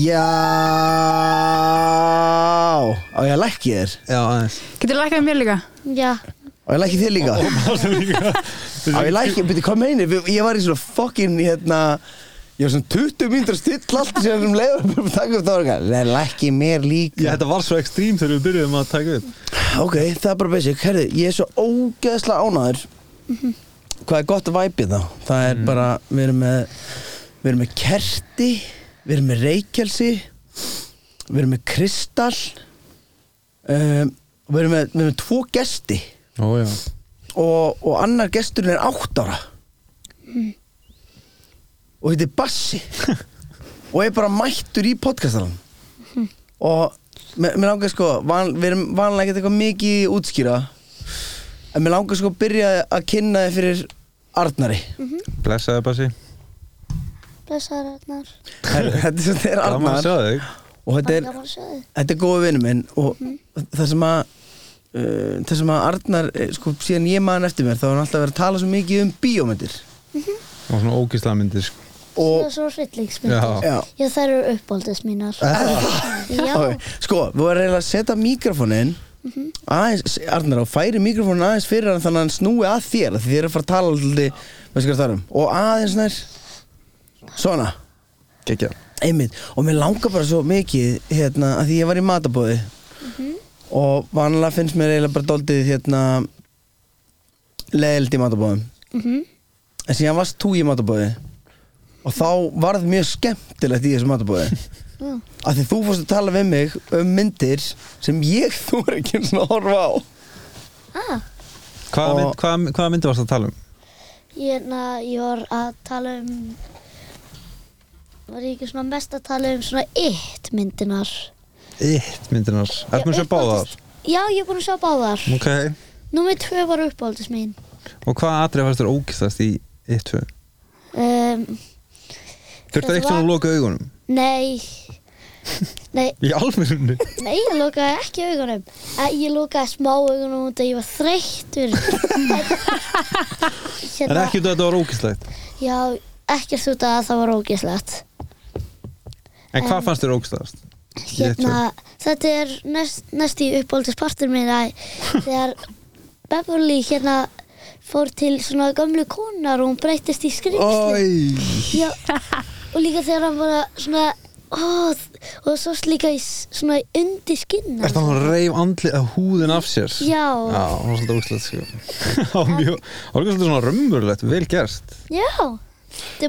Já. Á ég að lækki þér? Já, aðeins. Getur þú lækkað mér líka? Já, Á ég að lækki þér líka? Á ég lækki, byrju, hvað meinir Ég var í svona fokkin hérna Ég var svona 20 mínútur að stilla allt sem um leiður að taka upp það var eitthvað, "Nei, lækki mér líka. Já, þetta var svo ekstrím þegar við byrjuðum að taka upp. Ok, það er bara basic, herri, ég er svo ógeðslega ánæður Hvað er gott væpið þá? Það er bara, við erum með Við erum með kerti Við erum með reykjelsi Við erum með kristall um, Við erum með, við erum með tvo gesti. Ó, og, og annar gesturinn er átt ára. Og þetta er Bassi. Og er bara mættur í podcastalan og mér langar sko van, við erum vanlega ekkert eitthvað mikið útskýra en mér langar sko að byrja að kynna þið fyrir Arnari. Blessaði Bassi blessaður Arnar þetta er, er Gaman að Arnar. sjá þig. Og þetta er, Gaman að sjá þig. þetta er góða vinnu minn og það sem að uh, það sem að Arnar eh, sko síðan ég maður eftir mér þá er hann alltaf verið að tala svo mikið um bíómyndir. Og svona ógislega myndir sko. og Það er svo hryllingsmyndir. Já. já. Já, þær eru uppáldist mínar. Já, Sko, við varum eiginlega að setja mikrofónin aðeins, Arnar á færi mikrofónin aðeins fyrir hann þannig að hann snúi að þér því þið eru að fara að tala alltaf þarum og aðeins nær svona, Gekja einmitt. Og mér langar bara svo mikið hérna, að því ég var í matabóði og vanlega finnst mér eiginlega bara doldið hérna leðild í matabóðum Mhm. en síðan varst þú í matabóði og þá varð mjög skemmtilegt í þessu matabóði Já. af því þú fórst að tala við mig um myndir sem ég þú er ekki svona að horfa á. Ah, Hvaða, mynd, hvaða, hvaða myndi varst að tala um? ég, na, ég var að tala um Var ég ekki svona mest að tala um svona eitt myndinar Eitt myndinar Ertu mér að sjá báðar? Já, ég er búin að sjá báðar. Ok. Númer tvö var uppáldist mín. Og hvaða atrið fannst þér ógistast í 1-2? um, Þurftu Þetta eitt svona að loka augunum? Nei. Nei, Í alvörunni? nei, ég lokaði ekki augunum. Ég lokaði smá augunum að ég var þreyttur. En hérna, ekki út af að þetta var ógistlegt Já, ekkert út að það var ógislegt En hvað En- fannst þér ógistast? Hérna, þetta er næst, næst í uppáldispartur minn að þegar Beverly hérna fór til svona gömlu konar og hún breytist í Já, og líka þegar hann var að svona ó, og svo líka í svona undir skinna Er það hann reif andli að húðin af sér? Já, Já, það var svolítið sko. Það var mjög, það var svolítið svona römmurlegt, vel gerst já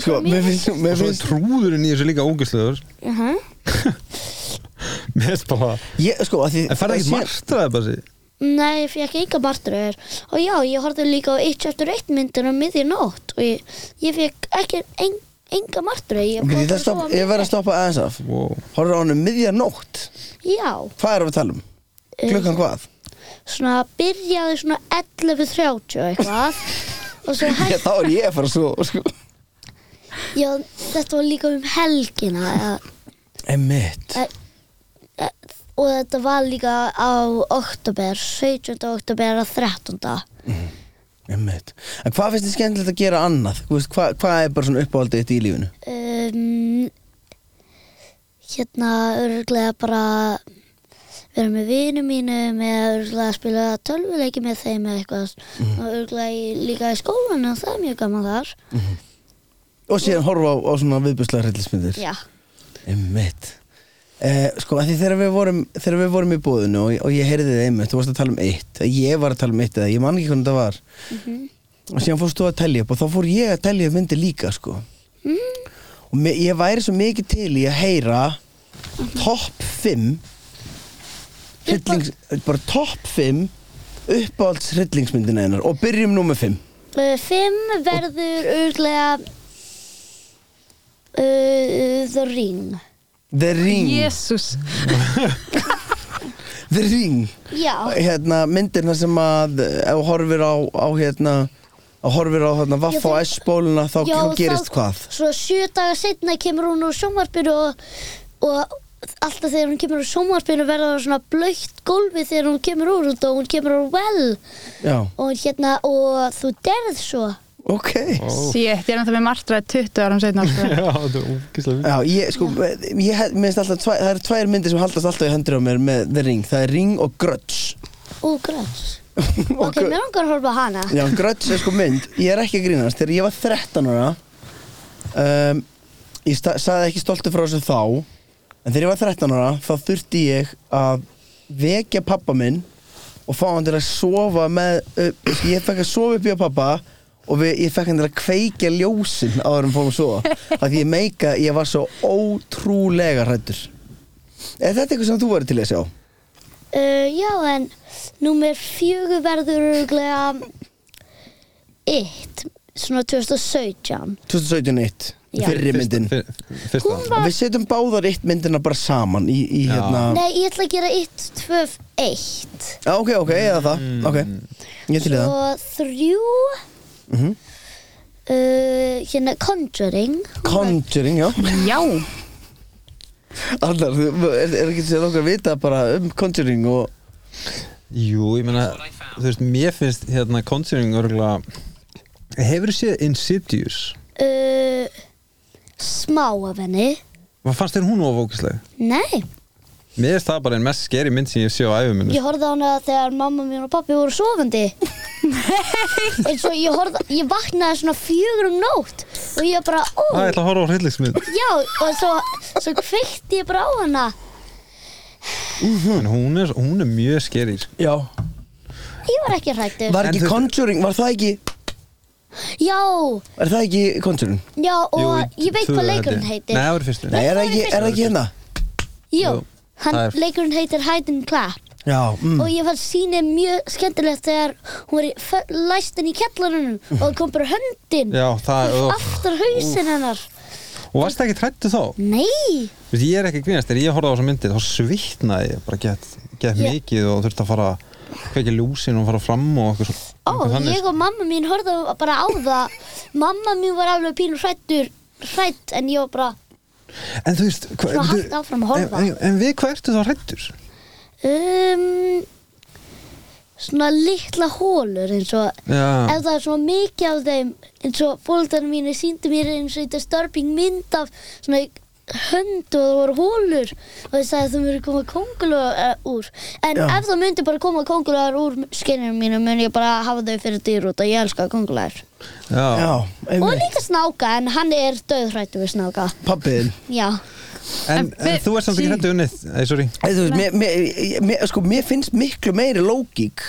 Sko, mér finnst, Og svo er trúðurinn í þessu líka ógistlegur uh Mér finnst bara ég, sko, að því En færði ekki síðan- martraði bara sig Nei, ég fekk enga martröður og já, ég horfði líka á eitt eftir eitt myndin á miðjum nótt og ég, ég fekk ekki en, enga martröð Ég, Ok, fór ég, ég verð að stoppa aðeins af. Wow. Horfður á hann um miðja nótt? Já, Hvað erum við að tala um? Klukkan hvað? svona byrjaði svona 11.30 eitthvað. Og svo hægt, þá er ég að fara svo sko. Já, þetta var líka um helgina ja, Emmitt e, e, og þetta var líka á oktober, 17. oktober að 13. Emmitt En hvað finnst þið skemmtilegt að gera annað? Veist, hvað, hvað er bara svona uppáhaldið þitt í lífinu? um, hérna örgulega bara vera með vinum eða örgulega að spila tölvuleiki með þeim eða eitthvað og örgulega í, líka í skólan og það er mjög gaman þar Og síðan horfa á, á svona viðbjörslega hryllismyndir já, Emmitt eh, Sko, að því þegar við vorum Þegar við vorum í búðinu og, og ég heyrði þið einmitt Þú varst að tala um eitt Ég var að tala um eitt eða ég man ekki hvernig það var. Og síðan fórst þú að tellja upp Og þá fór ég að tellja upp myndir líka sko. Og me, ég væri svo mikið til í að heyra Topp 5 hryllings, Bara topp 5 Uppáhalds hryllingsmyndina hennar. Og byrjum nú með 5 uh, fimm verður örgulega uh, The Ring. The Ring. Jésús The Ring. Já, hérna, myndirna sem að ef þú horfir á, á hérna að horfir á hérna, vaff á S-bóluna þá, Já, gerist þá- hvað? svo sjö daga setna kemur hún úr sjónvarpinu og, og alltaf þegar hún kemur úr sjónvarpinu verður það svona blöytt gólfi þegar hún kemur úr og hún kemur úr well. Já, og hérna og þú derð svo Ok. Shit, ég er náttúrulega með martræð 20 árum setna sko. Já, þetta er ógislega Já, ég, sko, ég, finnst alltaf tvæ, það eru tvær myndir sem haldast alltaf í hendur á mér með The Ring, það er Ring og Grudge. Ú, Og Ok, mér langar að horfa hana. Já, Grudge er sko mynd, ég er ekki að grínast. Þegar ég var 13 ára um, ég sagði ekki stoltur frá þessu þá en þegar ég var 13 ára þá þurfti ég að vekja pappa minn og fá hann til að sofa með upp, ég fekk að sofa upp í að pappa og við, ég fekk til að kveikja ljósin áður en fórum að sofa. Af því ég meika, ég var svo ótrúlega hrættur Er þetta eitthvað sem þú verður til að sjá? uh, Já, en Númer fjögur verður örglega Eitt Svona 2017 2017 1 Já. fyrri myndin. Fyrsta. Hún var- Við setjum báðar eitt myndina bara saman í, í Já. hérna Nei, ég ætla að gera 1, 2, 1 Já, ok, ok, eða það, ok. Ég til í það. Og þrjú Mhm. uh, Hérna Conjuring. Conjuring, já. Já, Allar, þú- er, er ekki sér okkur að vita bara um Conjuring og Jú, ég meina, þú veist, mér finnst hérna Conjuring örgulega Hefur þú séð Insidious? uh, Smá af henni. Hvað fannst þér hún ofókislega? Nei, Mér finnst það bara einn mest skeri mynd sem ég sé á æfum minni. Ég horfði á hana þegar mamma mín og pappi voru sofandi eins og ég horfði ég vaknaði svona fjögur um nótt og ég bara, ó, Það ætla að horfa á hryllingsmynd. Já og svo, svo kveikti ég bara á hana. En hún er, hún er mjög skeri sko. Já. Ég var ekki hrættur Var ekki Conjuring, var það ekki? Já, Er það ekki Conjuring? já og Jú, ég veit hvað leikurinn heitir. Nei, það var fyrstu. Nei, er það ekki, er er það ekki hérna? jú, Jú, hann, er- leikurinn heitir Hide and Clap Já, mm. og ég fann sýnið mjög skemmtilegt þegar hún var í, fö- læst inn í kjallarunum og það kom bara höndin Já, það er aftur hausinn hennar Og varst það ekki trættu þá? nei, Þú veist, Ég er ekki grínast, þegar ég horfði á þessa myndið þá svitnaði ég bara gett, Ég- mikið og þurfti að fara kveikja lúsin og fara fram og eitthvað svo Ó, eitthvað ég og mamma mín horfðu bara á það Mamma mín var alveg pínu hrættur Hrætt, en ég var bara sko. En þú veist hva, Svona þú- haltu áfram að horfa. en, en, við hvað ertu þá hrættur? Um, Svona litla hólur eins og Já, Ef það er svona mikið af þeim eins og fólkdarinn mínu síndu mér eins og þetta störping mynd af svona hönd og það voru hólur og þess að það myndi koma kongulögar úr. En Já. ef það myndi bara koma kongulögar úr skinnum mínu mun ég bara hafa þau fyrir dýr út og ég elska kongulögar já, Já, og einmitt. líka snáka en hann er döðhrættu við snáka. Pappiðin já En, En en þú ert samt ekki sí. hrættu unnið Æ, sorry Þú veist, mér, mér, mér, sko, mér finnst miklu meiri lógík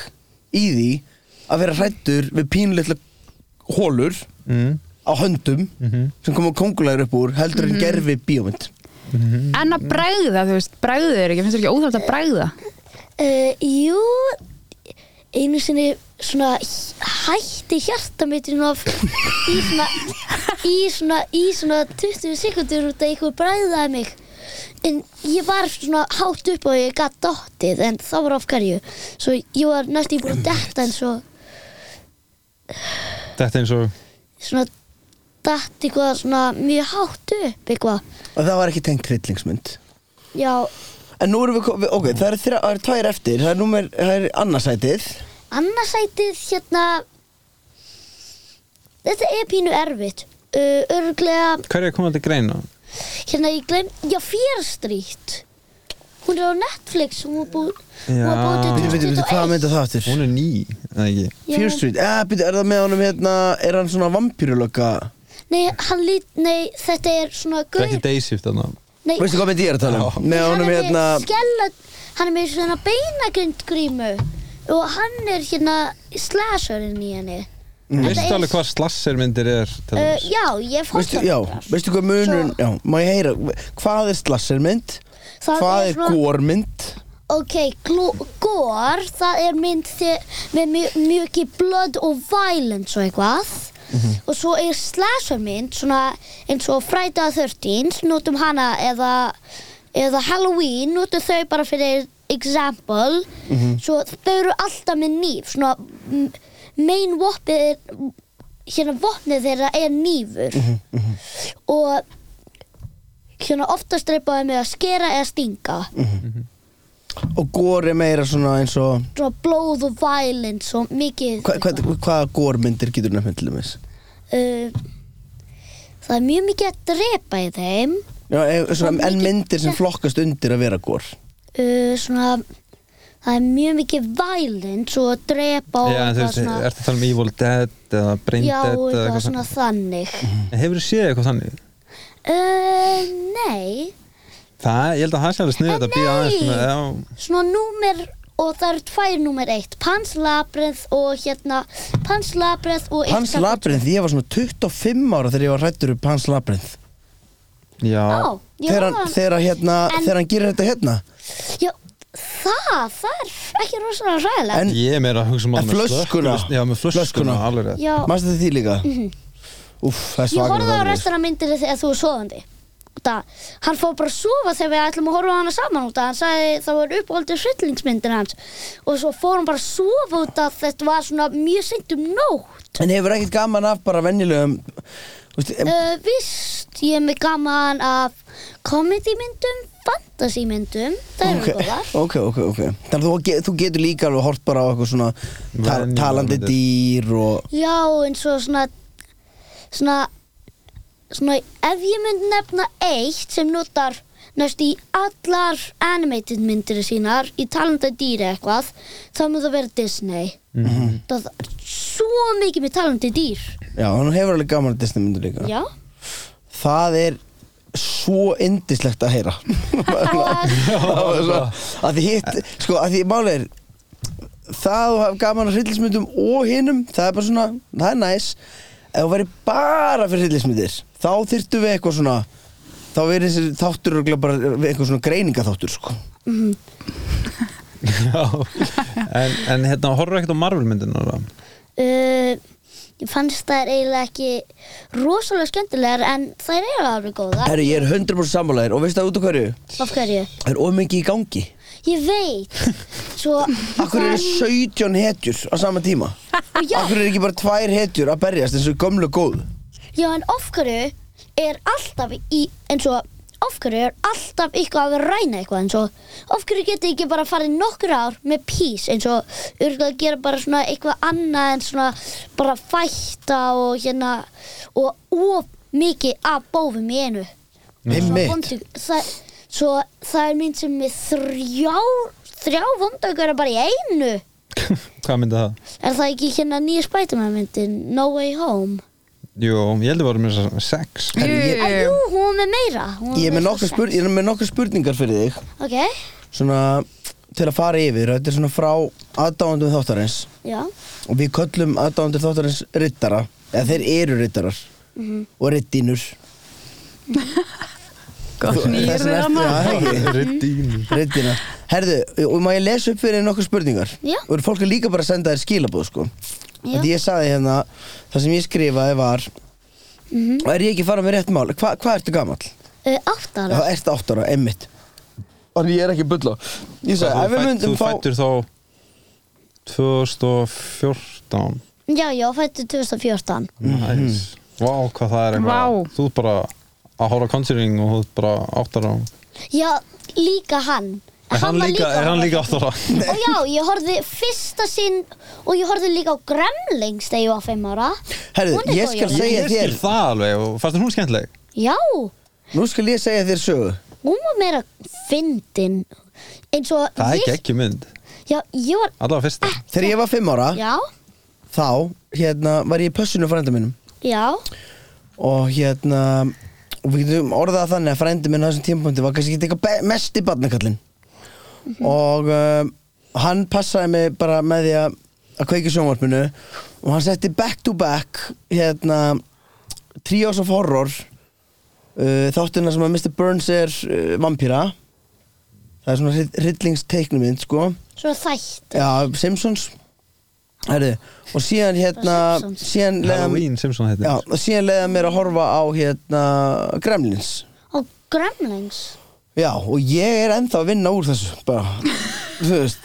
í því að vera hrættur við pínleitla hólur mm. á höndum sem koma kongulegur upp úr heldur en gerfi bíómynd en að bræða, þú veist, bræðu þér ekki, finnst þér ekki óþátt að bræða? uh, jú einu sinni svona hætti hjarta mitt svona, í svona í svona, í svona 20 sekundur út að eitthvað bræðaði mig. En ég var svona hátt upp og ég gatt dottið en það var af hverju. Svo ég var næst í búin að detta en svo Þetta eins og svona datt eitthvað svona mjög hátt upp eitthvað. Og það var ekki tengt hryllingsmynd já, en nú erum við, ok, það eru eru tvær eftir. Það er er annarsætið annarsætið hérna þetta er pínu erfitt uh, örglega Hver er að koma til greina? hérna ég gleym, já Fear Street hún er á Netflix hún búið hún var Já. búið til Bíddu, bíddu, bíddu, hvað 2021 mynda það aftur? Hún er ný, eða ekki? Já. Fear Street, eða, byrju, er það með honum hérna, er hann svona vampýrulöka? nei, hann lít, nei, þetta er svona Það er ekki Dayshift þarna nei, Veistu hvað myndi ég er að tala um? Já. Með hann honum er hérna, með skella hann er með svona beinagrindgrímu og hann er hérna slasherinn í henni Mm. Veistu er- alveg hvað slassermyndir er uh, já, ég fór veistu, já, veistu hvað munun, já, má ég heyra, hvað er slassermynd? Það Hvað er er svona- górmynd? Ok, gore, það er mynd með mjög mjög blood og violence og eitthvað og svo er slasher mynd svona eins og Friday the 13th notum hana eða, eða Halloween notum þau bara fyrir example svo þau eru alltaf með nýf svona main vopnið hérna vopnið þeirra er nýfur. Og hérna oftast reypaði með að skera eða stinga. Og gór er meira svona eins og, svona blóð og violence og mikið hva, hva, hvaða górmyndir getur nefnt til dæmis? uh, það er mjög mikið að drepa í þeim. Já, en myndir sem flokkast undir að vera gór uh, svona það er mjög mikið violence og að drepa og Já, en þú eitthvað veist, svona. Ertu að tala um Evil Dead eða Brain já, Dead eða eitthvað svona þannig. Hefur þú séð eitthvað þannig? uh, nei. Það, ég held að það sé alveg sniðið að býja Nei. aðeins svona, já, svona númer og það eru tvær númer eitt. Pans Labyrinth og hérna Pans Labyrinth og Pans Ixtapa- Labyrinth, ég var svona 25 ára þegar ég var hrættur upp Pans Labyrinth já, Já, ég þegar hann, þegar, hérna, En- þegar hann gerir þetta hérna Já, það, það er ekki rosalega ræðilegt En- Ég er meira að hugsa um En hann með flöskuna? slökkvilist- Já, með flöskuna, Flöskuna. alveg rétt. Já, Manstu þetta því líka? Úff, það er ég svakar horfði á restina myndir þegar þú er sofandi. Það, hann fór bara að sofa þegar við ætlum að horfa á hana saman út að hann sagði það var uppáhaldið hryllingsmyndir hans. Og svo fór hann bara að sofa út að þetta var svona mjög seint um nótt. En hefur ekkert gaman af bara venjulegum þú veist, em- uh, Vist, ég er með gaman af komedímyndum, fantasímyndum það eru ok, góðar. ok, ok, ok. Þannig að þú, þú getur líka alveg hort bara á eitthvað svona ta Venjulegar talandi dýr og Já, eins og svona svona svona, ef ég mynd nefna eitt sem notar næst í allar animated myndir sínar í talanda dýri eitthvað þá mun það vera Disney. Mhm. það er svo mikið með talandi dýr. Já, hann hefur alveg gaman Disney myndir líka. Já, Það er svo indislegt að heyra. Það að því hitt sko, að því máli er það að þú hafa gaman að hryllismyndum og hinum það er bara svona, það er næs. Ef þú væri bara fyrir hryllismyndir þá þyrftu við eitthvað svona þá verður þessi þáttur bara eitthvað svona greiningaþáttur sko. Já, en, en hérna, horfður ekkert á Marvel myndina uh, ég fannst það eiginlega ekki rosalega skemmtilegar en þær eru alveg góðar Herru, ég er 100% sammálaðir og veistu það út af hverju? Af hverju? Það er ómikið í gangi Ég veit Svo Akkur eru 17 hetjur á sama tíma. Akkur eru ekki bara tvær hetjur að berjast eins og gömlu góð Já, en ofhverju er alltaf í, eins og ofhverju er alltaf eitthvað að ræna eitthvað eins og ofhverju getur ekki bara farið nokkur ár með pís eins og örgulega að gera bara svona eitthvað annað en svona bara fætta og hérna og of mikið af bófum í einu. Svo Einmitt. það, svo það er mynd sem er þrjá þrjá vondaugur bara í einu. Hvað myndi það? er það ekki hérna nýja Spiderman myndin No Way Home Jú, ég held að voru með þess að sex Að, jú, hún var með meira. Hún var ég, er með svo spur, ég er með nokkrar spurningar fyrir þig. Ok, Svona til að fara yfir Þetta er svona frá aðdáðandum þáttarins. Já. Og við köllum aðdáðandur þáttarins rittara. Eða þeir eru rittarar. Og rittínur Gott nýr já, ekki? Riddínur. Rittina Herðu, og má ég lesa upp fyrir þér nokkuð spurningar? Já. Og eru fólk er líka bara að senda þér skilabóð sko Því ég saði hérna Það sem ég skrifaði var Og er ég ekki farað með rétt mál? Hva, Hvað ertu gamall? uh, Átt ára. Já, ertu átt ára, emmitt Þannig ég er ekki bulla. Ég sagði, ef við myndum Þú fá fættur þá 2014 Já, já, fættu 2014 Næs Vá, hvað það er eitthvað. Vá. Þú ert bara að hóra Conjuring og þú ert bara áttar á Já, líka hann Er hann var líka, er hann líka áttar á Og já, ég horfði fyrsta sinn Og ég horfði líka á Gremlings Þegar ég var 5 ára. Er ég skal segja Ég skil þér það alveg og fannst þér hún skemmtileg. Já, Nú skal ég segja þér sögu. Hún var meira fyndin Eins og Það er ekki ekki mynd. Já, ég var Allavega fyrsta. Þegar ég var fimm ára Já, Þá, hérna, var ég í pössinu frænda mínum. Já. Og hérna Og við getum orðað það þannig að frændi minn á þessum tímapunkti Var kannski ekki eitthvað be- mesti barnakallinn Og um, hann passaði mig bara með því að Að kveiki sjónvarpinu Og hann setti back to back Hérna Trios of Horror uh, Þáttina sem að Mr. Burns er uh, vampíra. Það er svona hryllingsteiknumind sko. Svo þætt. Já, Simpsons. Herri, og síðan hérna síðan Halloween Simpson já, og síðan leiða mér að horfa á hérna Gremlins. Og Gremlings Já, og ég er ennþá að vinna úr þessu bara, þú veist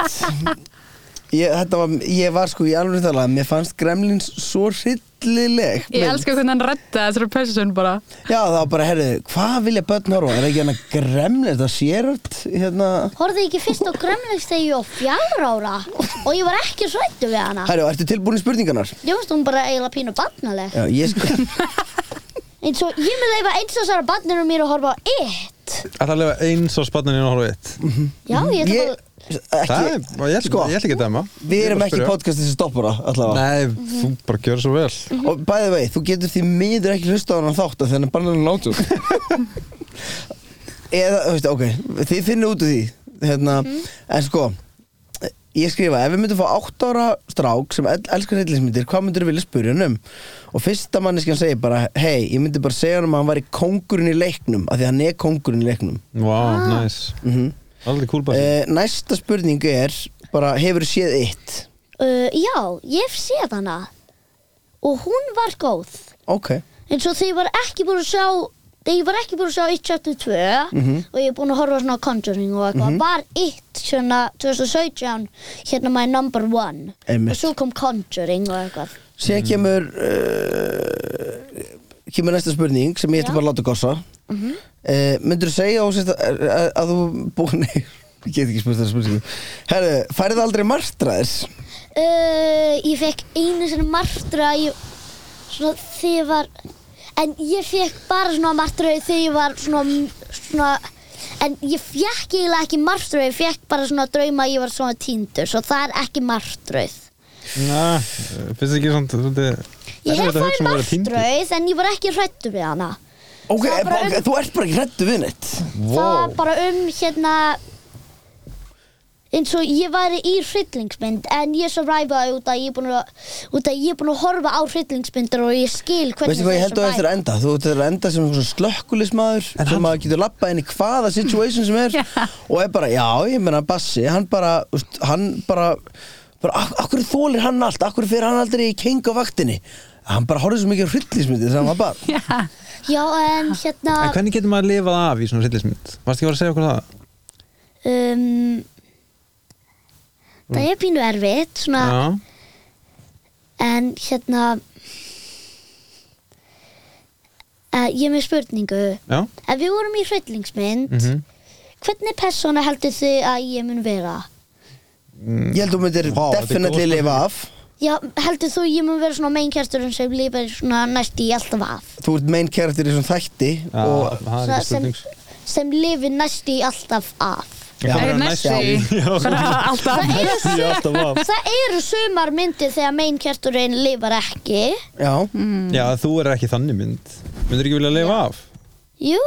ég, þetta var, ég var sko í alveg talað mér fannst Gremlins svo hryll hryllileg Ég elska hvernig hann redda þessari person bara Já, það var bara, herðu, hvað vilja börn horfa? Er ekki hérna gremli, þetta sérart hérna Horfði ekki fyrst á Gremlings þegar ég var fjár ára og ég var ekki svættu við hana. Herru, ertu tilbúin í spurningarnar? Ég finnst hún bara eiginlega pínu barnaleg. Já, ég sko Eins og ég með leifa eins og þessara barninu mér að horfa á It. Það er að lifa eins á spannin og horfa eitt? Já, ég ætla er, ekki, og ég sko, ég ætla ekki að dæma. við erum ekki podcastið sem stoppar það allavega. Nei, þú bara gjör svo vel. Og bæði vei, þú getur því miður ekki hlusta á hann þátt að þennan bara hann látur Eða, þú veist, ok, þið finnir út úr því hérna, En sko Ég skrifa, ef við myndum fá 8 ára strák sem el elskar heitlismyndir, hvað myndir þú vilja spyrja hann um? Og fyrsta manneskjan segir bara, hei, ég myndi bara segja hann um að hann væri kóngurinn í leiknum, af því að hann er kóngurinn í leiknum. Vá, næs Mm Aldrei kúl bara Eh, næsta spurning er, bara, hefur þú séð eitt? Uh, já, ég hef séð hana og hún var góð. Ok, eins og þegar ég var ekki búin að sjá þegar ég var ekki búin að sjá 1 chapter 2 og ég er búin að horfa svona á Conjuring og eitthvað var 1 svona 2017 hérna my number one? Einmitt. og svo kom Conjuring og eitthvað. Síðan kemur uh, kemur næsta spurning sem ég ætti bara að láta gossa. Mm -hmm. myndur þú segja ósist að, að, að þú búin ég get ekki spurt það spurningu. Herru, færið aldrei martraðis uh, ég fekk einu sinni martra ég, svona þegar ég var en ég fekk bara svona martröð þegar ég var svona, svona en ég fekk eiginlega ekki martröð ég fekk bara svona drauma að ég var svona týndur svo það er ekki martröð. Næ, finnst þið ekki svona svolítið Ég hef um týndur? martröð en ég var ekki hrættu við hana. Ok, um- þú ert bara ekki hrættu við neitt. Það var bara um hérna eins og ég væri í hryllingsmynd en ég survivaði út að ég er búin að út að ég er búin að horfa á hryllingsmyndir og ég skil hvernig veistu hvað ég held að þetta er að enda. Þú ert að enda sem svona slökkulismadur sem maður getur lappað inn í hvaða situation sem er og er bara, já, ég meina Bassi, hann bara, úst, hann bara bara, ak akkur þólir hann allt? Akkur fyrir hann aldrei í keng á vaktinni? Hann bara horfði svo mikið á hryllismyndi þegar hann var bara Já, Já en hérna En hvernig getur maður að lifað af í svona rillismynd? Varst ekki að vera að segja okkur það? um, Það er pínu erfitt svona. Já, en hérna uh, ég er með spurningu. Já. Ef við vorum í hryllingsmynd mhm. hvernig persóna heldur þið að ég mun vera? ég held að þú myndir Vá, þetta er definitely góð lifa af. Já, heldur þú ég mun vera svona main characterin sem lifir svona næst í alltaf af? Þú ert main character í svona þætti og það er ekki sem, spurning. sem lifir næst í alltaf af. Það er eru, sumar myndir þegar main characterin lifar ekki. Já, Já, þú er ekki þannig mynd. Myndur ekki vilja lifa af? Jú.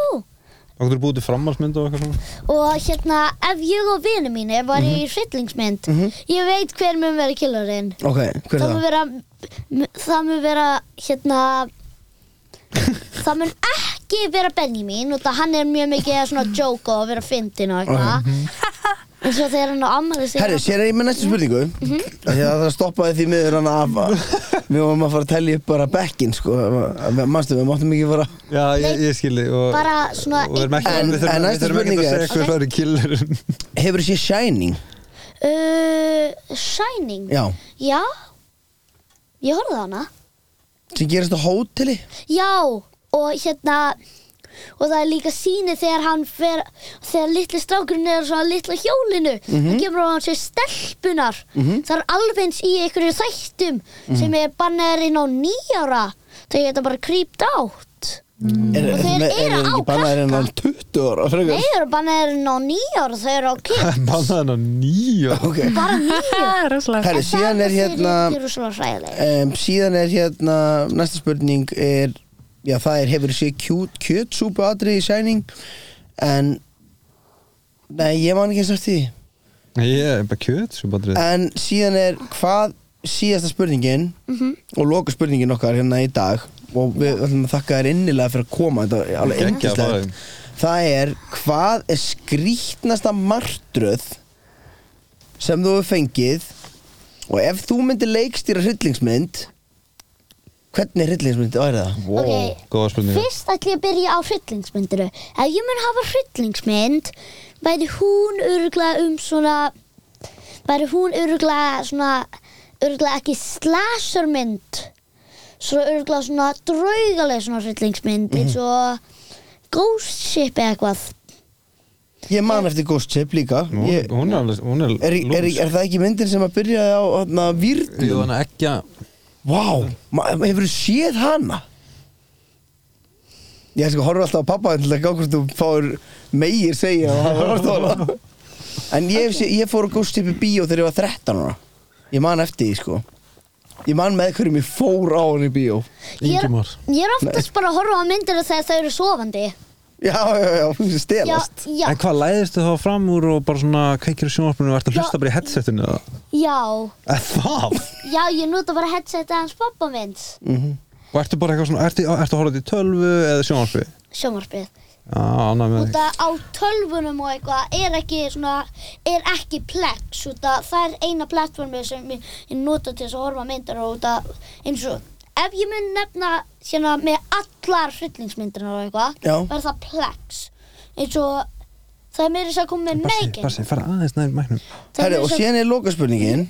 Og þú er búið til framhalsmynd og eitthvað svona? Og hérna, ef ég og vini mínir var í hryllingsmynd Ég veit hver mun vera killarinn. Ok, hver er Það mun það? vera Það mun vera, hérna Það mun ekki vera Benjamin og það hann er mjög mikið að svona joke og vera fyndin og eitthvað. En svo þegar hann á ammali sig Herri, sér er ég með næstu spurningu? Mhm. Af Því að það stoppaði því miður hann af Við varum að fara að tellja upp bara bekkin sko. Manstu, við máttum ekki fara Já, ég, ég skilji og, Bara svona og við erum ekki, En- við þurfum, en við næsta þurfum ekki spurning að er- segja hver það er killerinn. Hefur þú séð Shining? uh, Shining? Já. Já. Ég horfði á hana. Sem gerist á hóteli? Já, og hérna og það er líka síni þegar hann fer þegar litli strákurinn er á svona litla hjólinu hann kemur á hann sér stelpunar það er alveg eins í einhverju þættum sem er bannaður inn á nýjára þau geta bara creeped out. Er, Og þeir er, er, eru er á krakka. hann 20 ára Nei, frekar? þau eru bannaður inn á nýjára þau eru á kids. Bannaðan á nýjó Ok. Bara nýjára Rosalega Herri, síðan er hérna um, Síðan er hérna Næsta spurning er Já, það er hefur kjút kjötsúpu atrið í Shining En Nei, ég man ekki eftir því. Ég er bara kjöt svo bara En síðan er hvað síðasta spurningin og loka spurningin okkar hérna í dag og við ætlum að þakka þér innilega fyrir að koma þetta er alveg yndislegt. það er hvað er skrítnasta martröð sem þú hefur fengið? Og ef þú myndir leikstýra hryllingsmynd hvernig hryllingsmynd væri það? Wow, Ok, góða spurning. Fyrst ætlum ég að byrja á hryllingsmyndinu Ef ég mun hafa hryllingsmynd væri hún öruglega um svona væri hún öruglega svona öruglega ekki slashermynd svo örgulega svona draugaleg svona hryllingsmynd eins og Ghost Ship eða eitthvað. Ég man eftir Ghost Ship líka. Hún, ég, hún er hún er er, er, er, er það ekki myndin sem að byrjaði á hana, Jú, výrnum? þannig ekki að Vá, wow, hefur þú séð hana? Ég sko horfa alltaf á pappa til að gá hvort þú fáir meir segja og hafa hort á hana. En ég, hef sé, ég fór á í bíó þegar ég var 13 ára. Ég man eftir því sko. Ég man með hverjum ég fór á hann í bíó. Ég er, Ingimar ég er oftast bara að horfa á myndir þegar þau eru sofandi Já, já, já, þú Já, stelast já, En hvað læðistu þá fram úr og bara svona kveikir í sjónvarpinu og ert að Já. hlusta bara í headsetinu eða? já Eða það? Já, ég nota bara headset hans pappa minns Mhm. Og ertu bara eitthvað svona, ertu, ertu að horfa til tölvu eða sjónvarpi? Sjómarpið Já, annað með Út að á tölvunum og eitthvað er ekki svona, er ekki plex út að það er eina plattformi sem ég, ég nota til þess að horfa á myndir og út að eins og ef ég mun nefna hérna með allar hryllingsmyndirna og eitthvað verður það plex. Eins og það er meira þess að koma með naked. Bassi, fara aðeins nær mæknum. Það er Herri, og síðan er lokaspurningin.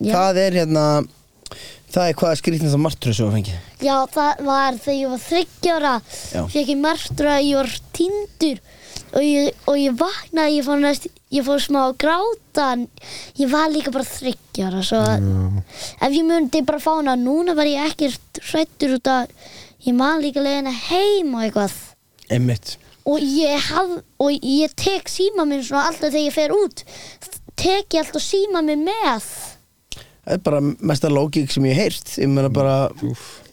Já. Það er hérna Það er hvaða skrýtnast að martröð sem að fengi Já, það var þegar ég var þryggjára Já. Fekk ég martra að ég var tindur og ég, og ég vaknaði, ég fór næst ég fór smá að gráta. En ég var líka bara þryggjára svo að ef ég myndi bara fá hana núna var ég ekki hrættur út að ég man líka leiðina heim og eitthvað. Einmitt. Og ég haf og ég tek síma minn svona alltaf þegar ég fer út. Tek ég alltaf síma minn með Það er bara mesta lógík sem ég heyrt. Ég meina bara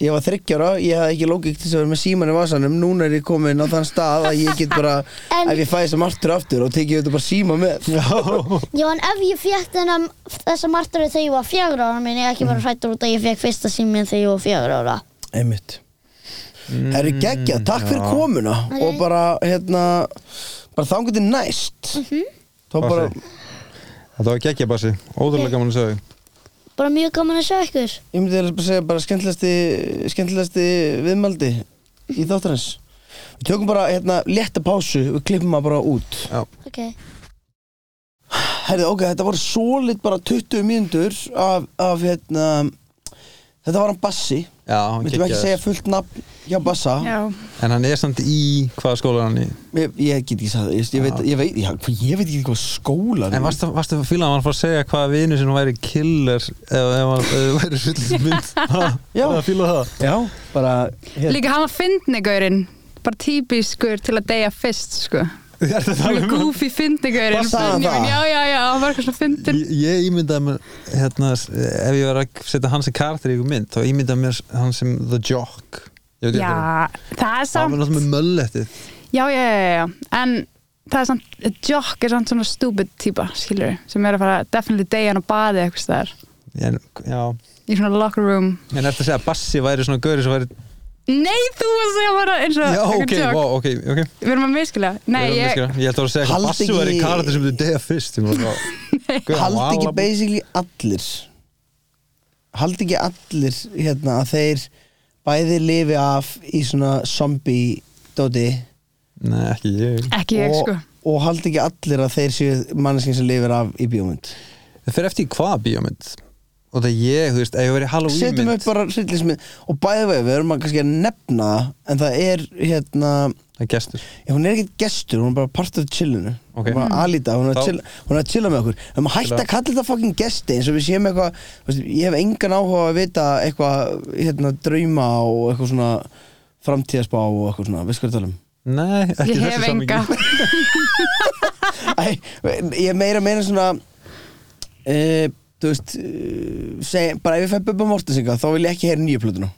Ég var þryggjára, ég hafði ekki lógík til þess að vera með síman í vasanum. Núna er ég komin á þann stað að ég get bara En- Ef ég fæ þess að martröð aftur og tekið þetta bara síma með. Já. Já, en ef ég fekk þennan þessa martröð þegar ég var fjögur ára minn ég ekki bara hrættur út að ég fekk fyrsta síminn þegar ég var fjögur ára. Einmitt. Það eru geggja, takk fyrir komuna. Og bara, hérna Bara þangur til næst. Þá bara, Þetta var geggja Bassi, ótrúlega gaman að segja bara mjög gaman að sjá ykkur. Ég myndi bara segja bara skemmtilegasti Skemmtilegasti viðmaldi Í þáttarins. Við tökum bara, hérna, létta pásu Við klippum maður bara út. Já, ok, Herði, ok, þetta voru svolít bara 20 mínútur af, af hérna Þetta var hann Bassi. Já hann Myndum ekki segja fullt nafn hjá Bassa? Já, En hann er samt í, hvaða skóla er hann í? Ég, ég get ekki sagt það, ég, ég, veit, ég, veit, ég, ég veit ekki hvað skóla En varstu, varstu að fíla að hann fór að segja hvaða vinu sinni væri killer ef, ef hann ef væri hryllismynd Já. Það fíla það. Já, bara hérna, líka hann var fyndnigurinn. Bara típiskur til að deyja fyrst sko Er þetta Líka alveg með? goofy það? Já, já, já, hann var eitthvað svona fyndin Ég, ég ímyndaði mér hérna, ef ég var að setja hans í karakter í ykkur mynd þá ímyndaði mér hann sem The Jock. Já, það er. Það var samt náttúrulega með möllettið. Já, já, já, já, en það er samt Jock er samt svona stupid típa, skilur sem er að fara definitely deyja hann á baði eitthvað Já. Í svona locker room. En eftir að segja að Bassi væri svona gauri sem væri Nei, þú varst að segja bara eins og Já, eitthvað ok, wow, ok, ok. Við erum að miskila Nei, Ég, ég, held að vera að segja Haldi að Bassi væri ekki- karakter sem þú deyja fyrst Ég bara, Guð, hann Haldi var ekki alveg- basically allir. Haldi ekki allir hérna að þeir bæði lifi af í svona zombie dóti. Nei, ekki ég. Ekki ég, og, sko. og haldi ekki allir að þeir séu manneskinn sem lifir af í bíómynd. Það fer eftir í hvaða bíómynd Og það ég, þú veist, ef ég verið Halloween Setjum mynd upp bara hryllismynd og bæði vegi, við erum að kannski að nefna en það er hérna Það er gestur. Já, hún er ekkert gestur, hún er bara part of chillinu. Ok. Hún er bara Alita, hún er, Þá- að chilla, hún er að chilla með okkur. Við erum að hætta að kalla þetta fucking gesti eins og við séum eitthvað þú veist, Ég hef engan áhuga að vita eitthvað hérna, drauma og eitthvað svona framtíðaspá og eitthvað svona, veist hvað ég tala um? Nei, ekki Ég hef enga. Æ, Ég er meira að meina svona e, Þú veist e, seg, bara ef ég fæ Bubba Mortensinga þá vil ég ekki heyra nýju plötuna.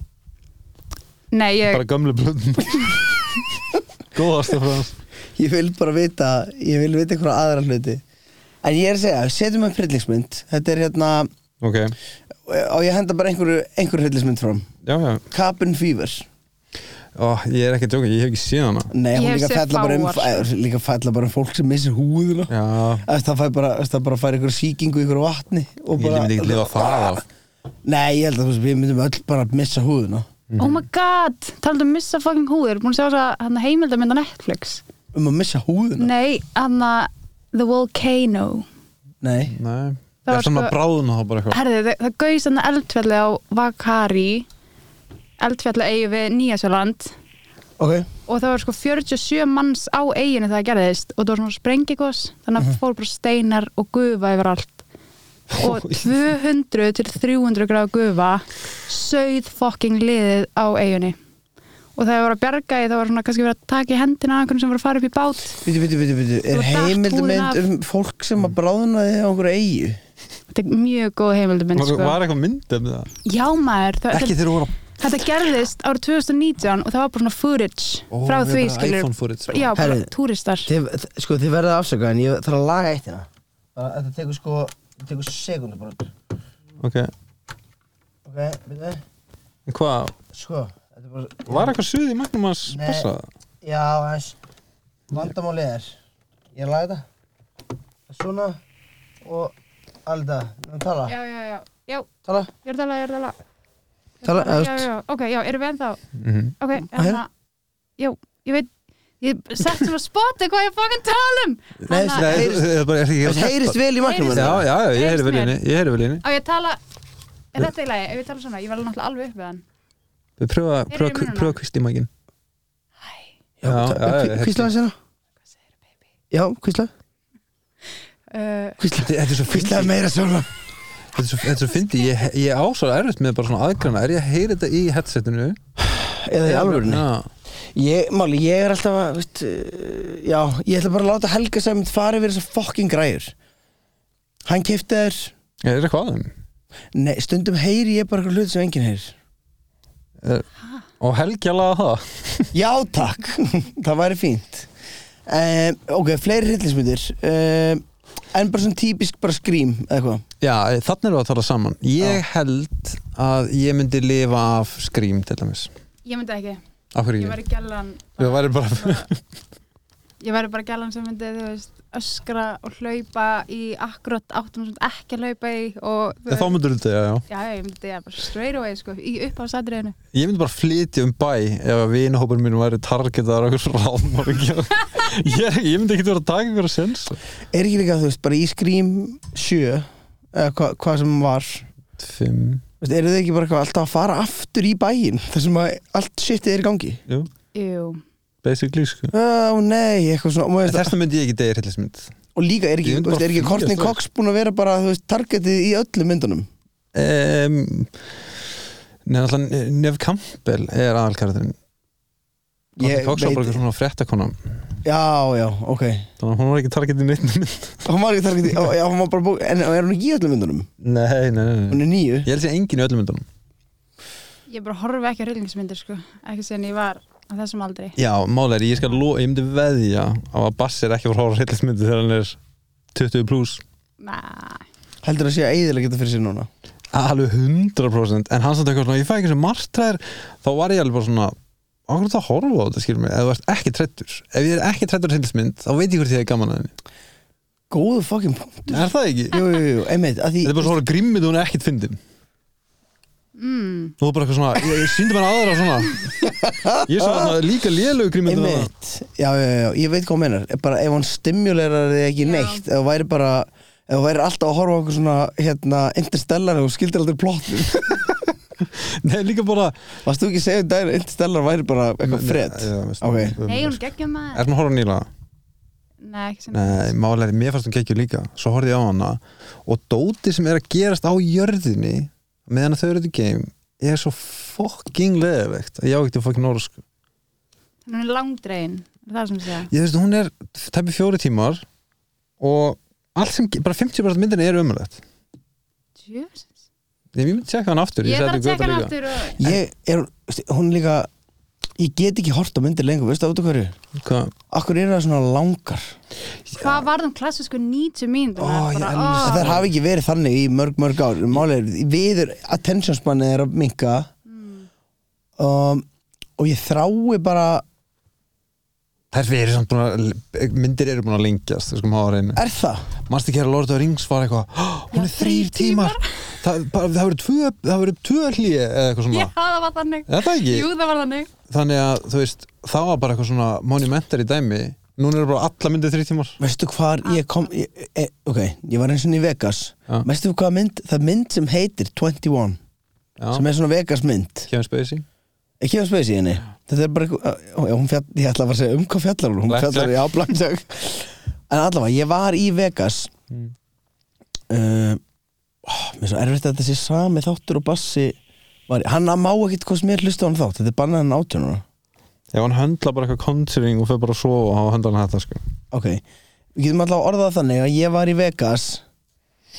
Nei, ég, Bara gömlu blöðum Góðastu frá hans. Ég vil bara vita, ég vil vita eitthvað aðra hluti. En ég er að segja, setjum upp hryllingsmynd. Þetta er hérna Ok, og ég henda bara einhverju, einhverju hryllismynd fram? Já, já. Cabin Fever Ó, Ég er ekki að djóka, ég hef ekki séð hana. Nei, hún líka bara um eh, líka fella bara um fólk sem missir húðuna það fær bara, bara fær einhver sýkingu í einhver vatni og ég bara, myndi ekki lifa það af. Nei, ég held að við myndum öll bara missa húðuna oh my god Taldu um missa fucking húður Búin að sjá þess að hann heimildamönda Netflix. Um að missa húðuna Nei, hann að The Volcano. Nei, Nei, Það það er svona sko- bráðuna þá bara eitthvað? Herði, það, það gauðs hann eldfjalli á Vakari eldfjalla eigi við Nýjasjöland ok, og það var sko 47 manns á eiginu þegar það gerðist og það var svona sprengikos þannig að fór bara steinar og gufa yfir allt og 200 til 300 gráð gufa sögð fokking liðið á eiginni og þegar það var að bjarga í það var svona kannski verið að taka í hendina einhvern sem var að fara upp í bát Býtu, býtu, býtu, býtu, er af. um fólk sem að bráðnaði á einhverju eigu? þetta er mjög góð heimilduminn Var, sko. var eitthvað mynd um það? já maður, það, Ekki þegar þú voru þetta gerðist árið 2019 og það var bara svona footage frá því skilur iPhone footage já, bara Herri. túristar. Þið, sko, þið verðið að afsaka en ég þarf að laga eitt hérna. Bara, Þetta tekur sko, þetta tekur sekundu bara. Ok, Ok, býtu, hvað? sko, þetta er bara Var eitthvað suð í magnum hans? Nei. passa? Já, þess Vandamálið er Ég laga þetta. Svona Og alveg það, nú tala. Já, já, já, já, Tala, ég er að tala, ég er að tala tala, já, já, já, ok, já, erum við ennþá? Mhm. ok, hérna? hérna. já, ég veit ég sett að spotta hvað ég fókin tala um Nei, að- það er bara Það heyrist vel í magnum Heyrist- Já, já, já, ég heyri vel Heyrist inni Ég heyri vel inni á ég að tala er þetta í lagi, ef ég tala svona, ég verði náttúrulega alveg upp við hann. Við pröfa, í pröfa kvist í maginn Já, Já, já, já, hvíslaði sér Já, hvíslaði uh, Hvíslaði Þetta er svo Hvíslaði meira svona Þetta er svo, þetta er svo fyndi, ég, ég á svo erfitt með bara svona aðgrana, er ég að heyra þetta í headsetinu? Eða í alvörunni Ég, máli, ég er alltaf að, veist, uh, já, ég ætla bara að láta Helga sem fara yfir þessar fokking græjur. Hann kefti þér, er eitthvað að þeim? nei, stundum heyri ég bara eitthvað hlut sem enginn heyrir. Er, og Helgi að laga það? Já, takk, það væri fínt. Um, ok, fleiri hryllingsmyndir, um, en bara svona típisk bara skrím, eða eitthvað. Já, þannig erum við að tala saman. Ég held að ég myndi lifa af skrím til dæmis. ég myndi ekki, Af hverju ég ekki? væri gælan Við væri bara... ég væri bara gælan sem myndi, þú veist öskra og hlaupa í akkurat áttum sem ekki að hlaupa í og þú Þá myndur þetta, já, já. já, ég myndi það bara straight away sko, í uppáðsadriðinu Ég myndi bara flytja um bæ ef að vinahópur mínu væri targetaðar okkur ráðmár ég, ég myndi ekki vera að taka ykkur að sens Er ekki líka, þú veist, bara í skrím 7, eða hva, hvað sem var, Fimm. veist, eru þið ekki bara alltaf að fara aftur í bæinn, þar sem að allt shitið er í gangi? Jú, Jú, basically sko Ó nei, eitthvað svona, og, veist, Þess vegna myndi ég ekki degir hillismynd og líka er ekki, veist, er ekki Courtney. Cox búin að vera bara, veist, targetið í öllum myndunum? um, Nei, alltaf Nef Campbell er aðalkaraðurinn Ég Courtney Cox var bara eitthvað svona fréttakona Já, já, ok. Þannig að hún var ekki targetið neitt mynd Hún var ekki targetið, já, já, hún var bara búin, en er hún ekki í öllum myndunum? Nei, nei, nei. Hún er nýju. Ég held sér engin í öllum myndunum ég bara horfi ekki á hryllingsmyndir sko, ekki sen ég var á þessum aldri Já, málega er, ég skal lo, ég myndi veðja á að Bass er ekki að að horfa hillismyndi þegar hann er 20 pluss Heldur að sé að eiginlega geta fyrir sér núna. alveg 100% en hann samt eitthvað svona, ég fæ ekki sem margtræðir þá var ég alveg bara svona okkur það horfa á þetta, skilur mig, ef þú ert ekki trættur ef ég er ekki trættur hillismynd, þá veit ég hvort ég er gaman að henni, Góðu fucking punktur. er það ekki? Jú, jú, jú, einmitt, að því... Þetta er bara svona grimmið og hún er ekkit fyndin mm, Þú er bara eitthvað svona, ég, ég síndi mér aðra svona. Ég er svona líka lélög og það Einmitt, já, já, já, ég veit hvað hún meinar. Bara ef hún stimulerar þig ekki Já. neitt ef hún væri bara, ef hún væri alltaf að horfa á okkur svona, hérna, interstellar og skildir aldrei plottin Nei, líka bara varst þú ekki að segja um daginn að interstellar væri bara eitthvað fred Já, veist, Ok. nei, hún geggjum maður. Er hún að horfa nýla? Nei, ekki sem Nei, málega er, mér fannst hún kekkju líka. Svo horfði ég á hana Og dótið sem er að gerast á jörðinni meðan þau eru þetta game er svo fucking leðvegt að ég á ekki til fucking orð sko. hún er langdrein, er það sem ég segja Ég veist, hún er tæpi fjóri tímar og allt sem, bara 50% myndinni er umrætt Jösses. Ég myndi tjekka hann aftur ég líka. aftur og... ég er, hún líka ég get ekki hort á myndir lengur, veistu það út af hverju? Hvað? akkur er það svona langar? Hvað var þeim klassísku 90 mínútur? Ó, ég elska það hafi ekki verið þannig í mörg mörg ár. Málega er, viður attention spannið er að minka um, og ég þrái bara Þær fyrir samt búin að myndir eru búin að lengjast þú sko maður að reyna er það? Manstu ekki að Lord of the Rings var eitthvað "Hó, hún Já, er þrýr þrír tímar. það, bara, það það verður tvö hlýja eða eitthvað svona. Já, það var þannig. Er það ekki? jú, það var þannig. Þannig að þú veist það var bara eitthvað svona monumentar í dæmi. Núna eru bara alla myndir þrýr tímar. Veistu hvar ég kom ég, e, ok, ég var eins og í Vegas. Já. veistu hvað mynd, það mynd sem heitir 21 Já, sem er svona Vegas mynd. Kevin Spacey? Ég kemur spes í henni Þetta er bara eitthvað ó, já, hún fjall, Ég ætla að fara að segja um hvað fjallar hún? Hún fjallar, já, blackjack En allavega, ég var í Vegas Mm. uh, Mér er svo erfitt að þetta sé sami þáttur og bassi var, Hann má ekkit hvað sem er hlusta á hann þátt Þetta er bannað hann átjónuna Já, hann höndla bara eitthvað contouring og fyrir bara að sofa og hafa höndla hann þetta sko. Ok, við getum alltaf orðað þannig að ég var í Vegas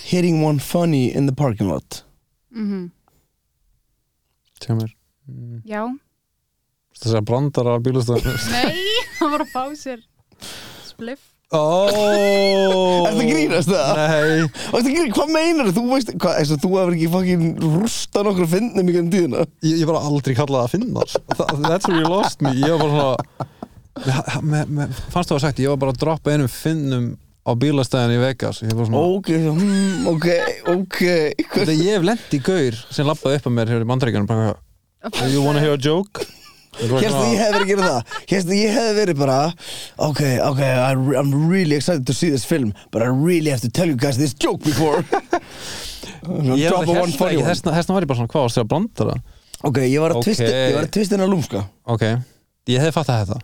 Hitting one funny in the parking lot. Mm Tjá mér mm. Já, Þess að brandara bílastöðan nei, hann var að fá sér spliff Oh Ertu að grínast það? Nei. Þetta grínast, hvað meinar þú? veist, hvað, eins og þú hefur ekki fucking rústa nokkur fyndnum í gennum tíðina. Ég, ég bara aldrei kallaði að finna það, That's where you lost me. Ég var bara svona me, me, Fannst þú að sagt, ég var bara að droppa einum finnum á bílastæðin í Vegas. Svona Ok, hmm, ok, ok. Þegar ég hef lent í gaur sem lappaði upp að mér hér í bandreikunum eitthvað, You wanna hear a joke? Hérstu ég hefði verið að gera það. Hérstu ég hefði verið bara Ok, ok, I'm really excited to see this film But I really have to tell you guys this joke before. Ég held funny ekki, þessna, þessna var ég bara svona, hvað þér að brandara? Ok, ég var að Ok. Ég var að tvisti hennar lúmska. Ok, ég hefði fattað þetta.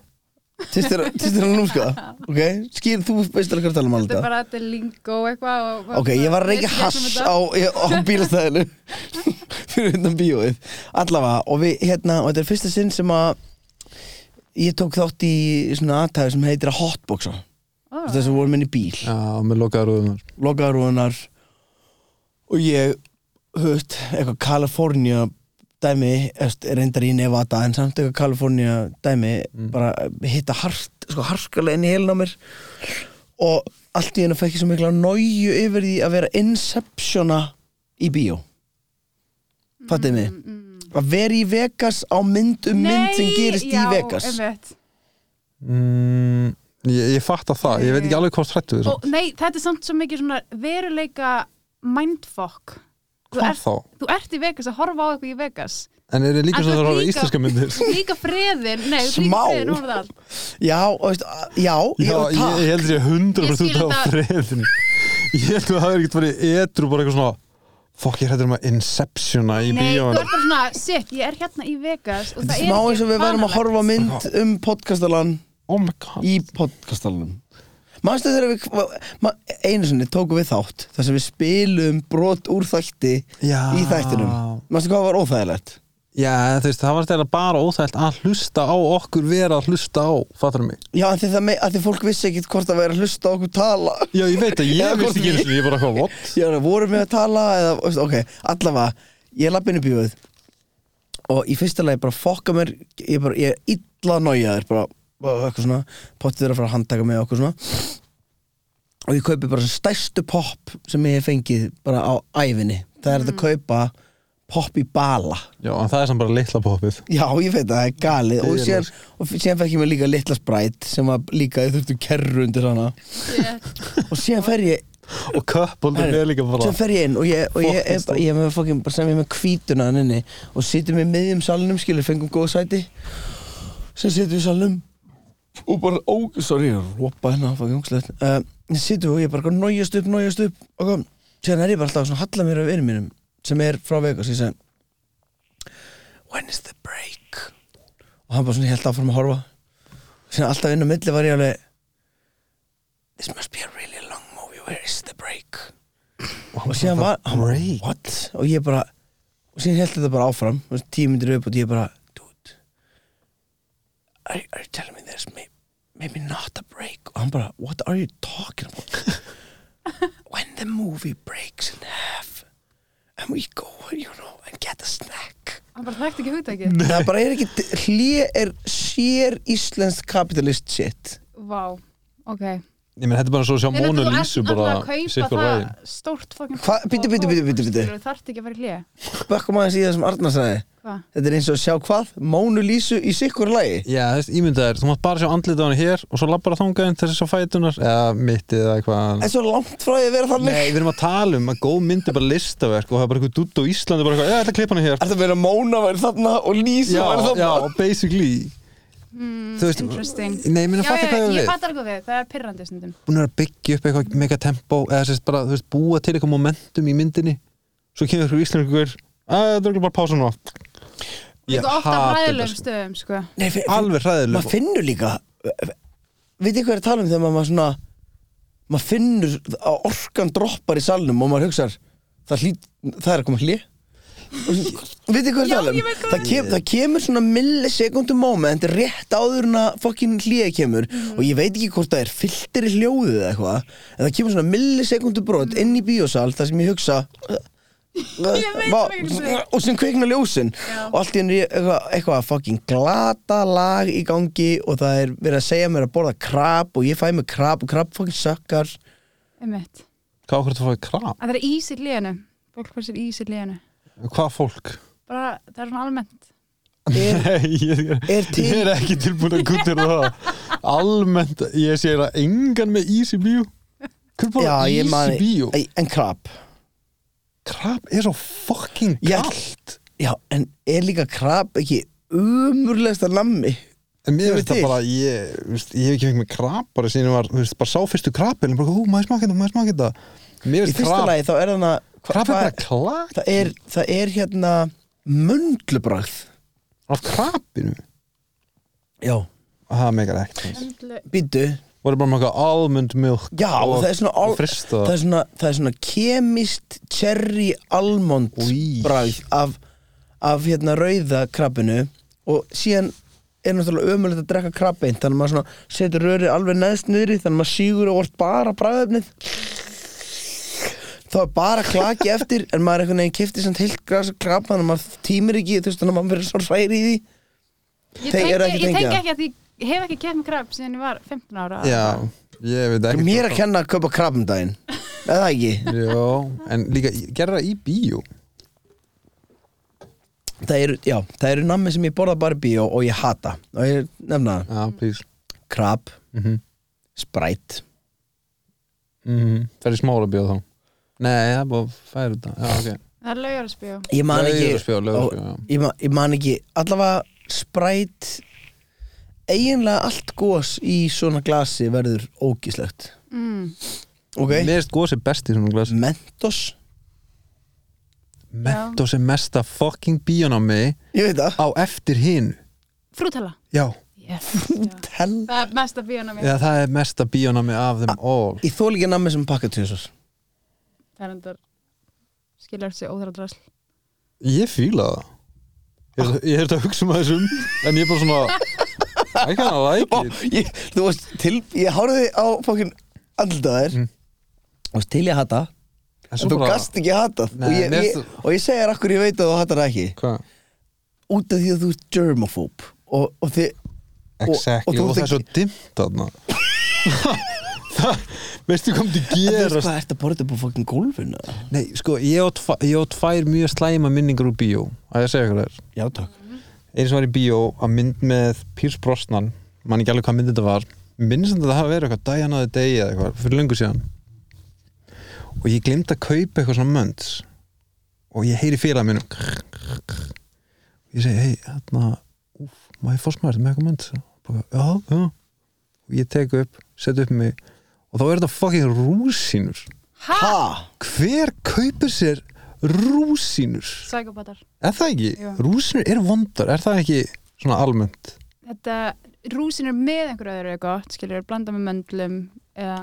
Tvisti hennar lúmska. Ok, skýr, þú veist alveg hvað að tala um alveg Þetta er bara, þetta er lingo eitthvað og- Ok, ég var að getum hass á, á bílastæðinu fyrir undan bíóið. Allavega og við hérna og þetta er fyrsta sinn sem að ég tók þátt í svona aðtæði sem heitir að hotboxa. Ó, þess að vorum inn í bíl. Já, með lokaður úðunar lokaðarúðunar og ég höfst eitthvað California dæmi reyndar í Nevada en samt eitthvað California dæmi bara hitta hart, sko harkalega inn í helin á mér. Og allt í hennu fekk ég svo mikla náju yfir því að vera inceptiona í bíó fattið mig? Að vera í Vegas á mynd um mynd sem gerist já, í Vegas mm, ég, ég fatt að það, ég veit ekki alveg hvað strættu við nei, þetta er samt svo mikið svona veruleika mindfuck. Þú þá? þú ert í Vegas að horfa á eitthvað í Vegas. En er þið líka það að ert horfa á líka- íslenska myndir? Líka freðin, nei, líka freðin það. Já, veist, já, Já, já, ég, ég held að ég 100% Ég skil út á friðin Ég held að það hafi ekkert verið edru bara eitthvað svona Fokk, ég hættur um að Inceptiona í Nei, þú bíóinu ert bara svona, shit, ég er hérna í Vegas og Þetta það er er smá eins og við værum að horfa á mynd um podcastalan Oh my god. í podcastalanum. Manstu þegar við ma, einu sinni tókum við þátt þar sem við spilum brot úr þætti Já. í þættinum. Manstu hvað var óþægilegt? Já, þú veist, það var stæðilega bara óþægt að hlusta á okkur vera að hlusta á Fattar mig? Já, en því, það, me- að því fólk vissi ekkit hvort að vera að hlusta á okkur tala. Já, ég veit að ég vissi ekki eins og ég bara hvað what? Já, vorum við að tala eða, ok, allavega ég lapp inn í bíóið og í fyrsta lagi bara fokka mér ég, bara, ég er illa nájaður bara, eitthvað svona, pottið er að fara að handtaka mig okkur svona. Og ég kaupi bara stærstu pop sem ég hef fengið bara á æfinni það er að kaupa pop í bala. Já, en það er samt bara litla poppið. Já, ég veit að það er galið. Og Ég síðan, og síðan fekk ég mér líka litla spræt sem var líka, ég þurfti kerru undir hana. Og síðan fer ég Og köpuldur Herri, er líka bara Svo fer ég inn og ég, og ég, Fucking er bara, ég er með fokkin, bara sem ég með hvítuna hann inni og sittum við miðjum salnum skilur, fengum góð sæti. Sem sittum við í salnum og bara, ó, sorry, ég er að ropa hérna fokkin ungslegt uh, sittum við og ég bara nájast upp, nájast upp? Og kom, síðan er ég bara alltaf svona að halla mér af vinum mínum sem er frá Vegas, ég segi when is the break? Og hann bara svona helt áfram að horfa. Síðan alltaf inn á milli var ég alveg this must be a really long movie. Where is the break? Og síðan var Break? what? og ég bara og síðan held þetta bara áfram tíu myndir upp og ég bara dude are, are you telling me there's may, maybe not a break? Og hann bara what are you talking about? When the movie breaks in half and we go you know and get a snack. Hann bara þekkti ekki hugtækið það bara er ekki hlið er sér íslenskt kapitalist shit. Vá, ok Ég menn, þetta er bara svo að sjá Mónu Lísu bara að kaupa sikkur það veginn stórt fokkin Hva? Bíddu, bíddu, bíddu, bíddu, bíddu. Þú þarft ekki að fara í hlið bökkum aðeins í það sem Arnar sagði? Hvað? þetta er eins og að sjá hvað? Mónu Lísu í sikkur lagi. Já, þú veist, ímyndaðir, þú mátt bara sjá andlita á henni hér og svo lappar að þangað inn til þess að fætunar eða mittið eða eitthvað. Það er svo langt frá því að vera þannig. Nei, við erum að tala um að góð mynd er bara listaverk og það er bara eitthvað dutt á Íslandi bara eitthvað, ætla að klippa henni hér. Er það að Móna væri þarna og Lísa Já, væri þarna? já, basically Þú veist, Nei, fattar já, hvað ég ég við. fattar eitthvað við, það er pirrandi stundum. Búin að byggja upp eitthvað mega tempo eða sérst bara, þú veist, búa til eitthvað momentum í myndinni. Svo kemur ykkur íslenskur að það er bara pása nú Ég hata hræðilegum þetta, sko. stöðum sko. Nei, fi- Alveg hræðileg maður finnur líka veit ég hvað er að tala um þegar maður svona maður finnur að orkan droppar í salnum og maður hugsar það, það er að koma hlið veit ég hvað er að Já, tala um það, kem, það kemur svona millisekundum moment rétt áður en að fokkin hlið kemur Mhm. og ég veit ekki hvort það er filter í hljóðið eða eitthvað en það kemur svona millisekundu brot inn í bíósal þar sem ég hugsa og sem kveikna ljósin Já. og allt í henni eitthvað, eitthvað fucking glata lag í gangi og það er verið að segja mér að borða krab og ég fæ mig krab og krab fucking sökkar Einmitt. Hvað okkur þú fáið krab? að það er ís í hlénu fólk fær sér ís í hlénu Hvað fólk? bara, það er svona almennt er, Nei, ég, er til ég er ekki tilbúin að kuttir það Almennt, ég sé að engan með ís í bíó Hvað er Já, bara ég ís í bíó? Æ, en krab Krab er svo fucking Já. kallt já, en er líka krab ekki umurlegsta nammi En mér Kemur finnst það til? bara, ég, veist, ég hef ekki fengið með krab bara síðan ég var, þú veist, bara sá fyrstu krabin bara, hú, maður smakka þetta, maður smakka þetta Mér í finnst fyrsta krab, lagi þá er þannig krab er bara klart það er, það er hérna möndlubragð. Af krabinu? Já, Það meikar ekkert býtu voru bara eitthvað almond milk já, og, það er svona al, það er svona, það er svona kemist cherry almond bragð af, af hérna rauða krabbinu. Og síðan er náttúrulega ömulegt að drekka krabbeint þannig að maður svona setur rörið alveg neðst niðri þannig að maður sígur og vort bara bragðefnið þá er bara klaki eftir en maður einhvern veginn kifti samt heilt gras krabb þannig að maður tímir ekki þú veist þannig að maður verður svo hræri í því. Ég Tengi- tengi eru ekki ég tengi tengja? ekki að ég hef ekki keft með krabb síðan ég var 15 ára. Já, ég veit ekki mér að kenna að kaupa krabb um daginn. Eða það ekki? Já, en líka, gerða það í bíó. Það eru, já, það eru nammi sem ég borða bara í bíó og ég hata. Og ég nefna það. Já, please. Krabb, mm -hmm. sprætt Það er í smála bíó þá Nei, það er bara að færa þetta. Já, ok. Það er laugarspjó ég man ekki ég, man, ég man ekki. Allavega sprætt eiginlega allt gos í svona glasi verður ógislegt. Mm. ok, Mér erst gósi best í svona glas mentos? Mentos er mesta fucking ég veit það, á eftir hinn. Frútella. Já, yes. það er mesta bíóna mér. Já, það er mesta bíónámi af þeim all. Ég þól ekki nammi sem pakka tjóðsars það er endar skiljar sig óþara drasl. Ég fíla það. Ég er, ég er þetta að hugsa um þessum En ég er bara svona I kinda like it. ég, þú veist, til, ég hárði á fokkin andlitaðir. Mm. þú veist, til ég hata. En en þú bara- gast ekki hata Nei, og, ég, ég, finnst- og ég segir akkur ég veit að þú hatar það ekki. Hvað? út af því að þú ert germaphobe. Og, og þið Exactly, og og, þú það er svo þekki- dimmt veistu hvað myndi En þú veist hvað, ertu að borða upp á fokkin gólfinu? Nei, sko, ég á, tva, ég á tvær mjög slæma minningar úr bíó. Að ég segja hvað það er Já, takk. Eins og var í bíó að mynd með Pírs Brosnan. Man ekki alveg hvað mynd þetta var. Minnst að það hafa verið eitthvað Diana the Day eða eitthvað fyrir löngu síðan. Og ég glemt að kaupa eitthvað svona mönds. Og ég heyri félag minn ég segi, hei, hérna ég fá smært með eitthvað já. Og ég tek upp, set upp mig og þá er þetta fucking rúsínur Ha? hver kaupir sér rúsínur Sækopatar er það ekki? Jú. Rúsínur er vondar, er það ekki svona almennt? Þetta rúsin er með einhverju öðru er gott skilur, blanda með möndlum eða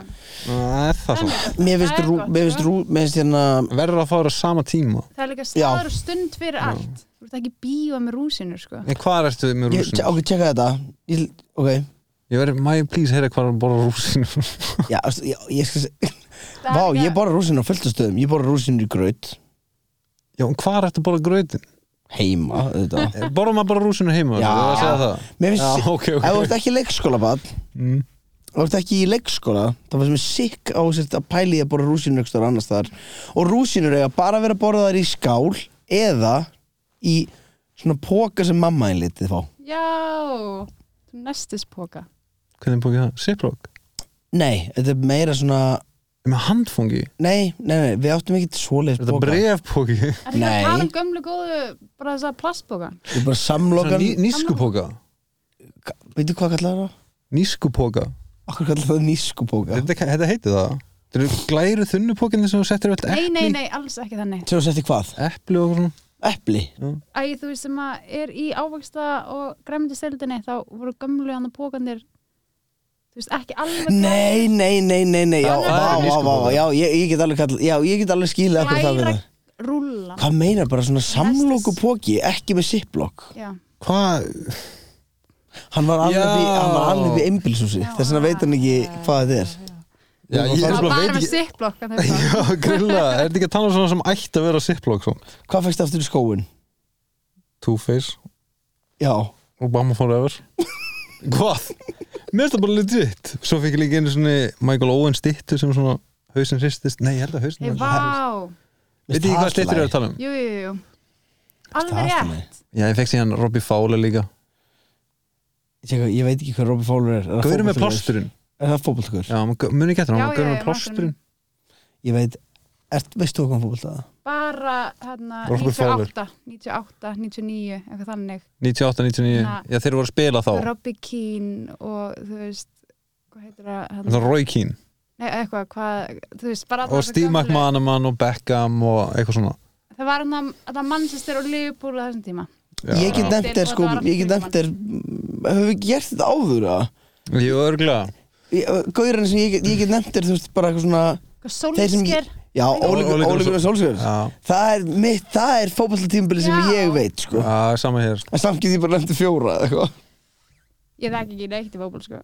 er það svona? Mér finnst rú, mér finnst sko. rú, mér finnst hérna verður að fá þér á sama tíma það er líka staður og stund fyrir allt þú ert ekki bíóa með rúsinur sko en hvað ertu með ég, rúsínur? Ok, tjekka þetta ég, Ok, ég verður, má ég please heyra hvað er að borða rúsínur já, já ég skal se Það er Vá, ég að- borða rúsinu á fullta stöðum Ég borða rúsinu í graut já, en hvað ertu að borða gröðin? Heima, þetta borða maður bara rúsínur heima? Já. Það er að segja það? Mér finnst, Já, ok, ok. ef þú ert ekki í leikskóla bad Mm. Ef þú ert ekki í leikskóla þá finnst mér sikk á að pæli að borða rúsinu ykkur annars þar og rúsinur eiga bara að vera borðaðar í skál eða í svona póka sem mamma einn litið fá já, nestispoka hvernig bókið það? Ziploc? Nei, þetta er meira svona með handfungi? Nei, nei, nei, við áttum ekki svoleiðis er þetta póka brefpóki? er ekki Nei. að tala um gömlu góðu bara þess að plastpoka Ég er bara samlokan Ný, nískupóka? Veitu hvað kallar það? nískupóka? Akkur kallar það nískupóka þetta, þetta heitir það þetta eru glæru þunnupókinni sem þú settir öll nei, nei, epli nei, alls ekki þannig Sem þú setti hvað? epli og svona epli Æ, þú veist sem að er í ávaksta og græmdistildinni þá voru gömlu þú veist ekki alveg Nei, nei, nei, nei, nei Já, Þannig að- vá, vá, vá, vá, já, ég, ég get alveg kall, Já, ég get alveg skilið akkur það við glæra það rúlla. Hvað meinar bara svona samloku póki Ekki með ziplock Já, Hvað? Hann var alveg Já. í, hann var alveg í einbilshúsi Já. Þess vegna veit hann ekki hvað þetta er. Já, ég það er var bara bara veit með ekki þetta- Já, grilla, er þetta ekki að tala um svona sem ætti að vera Ziploc svo? Hvað fækst aftur í skóin? Two-Face, Já, Obama Forever Hvað? Mér finnst það bara legit. Svo fikk ég líka einu svona Michael Owen stittu sem svona hausinn hristist Nei, ég held að hausinn Hey, vá, Veit ég hvað stittur eru að tala um? jú, jú, jú. Alveg er rétt. Já, ég fekk síðan Robbie Fowler líka. Ég, ég veit ekki hvað Robbie Fowler er. Er Gauður með plásturinn Er það fótboltakur? Já, muni ekki eftir Já, hann, gauður með plásturinn Ég veit, ert, veistu hvað fótbolta? Bara hérna Robbie Fowler. 98, 98, 99 eitthvað þannig. 98, 99, Na- já þeir voru að spila þá. Robbie Keane og þú veist hvað heitir það Það hérna, var Roy Keane. Nei, eitthvað, hvað, þú veist bara og Steve McManaman og Beckham og eitthvað svona. Það var hann að Manchester og Liverpool á þessum tíma. Já. Ég get nefnt þér sko, það ég get nefnt þér Höfum við gert þetta áður að? Jú, örgulega Gaurinn sem ég get, ég get nefnt þér, þú veist, bara eitthvað svona Þeir sem ég- Solskjær Já, Ole Gunnar Óli Gunnar Solskjör Já, Það er mitt, það er fótbollatímbili sem ég veit, sko. Já, sama hér En samt get ég bara nefnt fjóra, eða eitthvað. Ég þekki ekki neitt í fótból sko.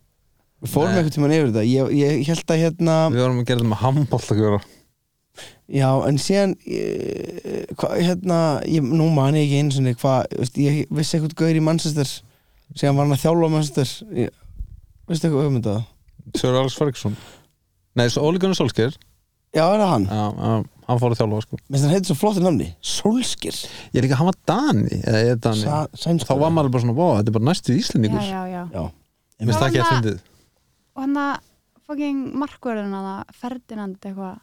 Við fórum eitthvað tímann yfir þetta. Ég, ég held að hérna Við vorum að gera þetta með handbólt að gera Já, en síðan ég, hva, hérna, ég, nú man ég ekki einu sinni hvað, ég vissi eitthvað gaur í Manchester síðan var hann að þjálfa á Manchester. Ég, veistu eitthvað um þetta? Sir Alex Ferguson. Nei, svo Ole Gunnar Solskjær Já, er það hann? Já, já, hann fór að þjálfa sko. Minnst hann heitir svo flottir namni, Solskir Ég er líka, hann var Dani eða er Dani. Sa, Sænskur. Þá var maður bara svona, wow, þetta er bara næstu já, Íslendingur. Já, já Já, Mér finnst það ekki að Hann fyndið. og hann að fucking markverðin að Ferdinand eitthvað.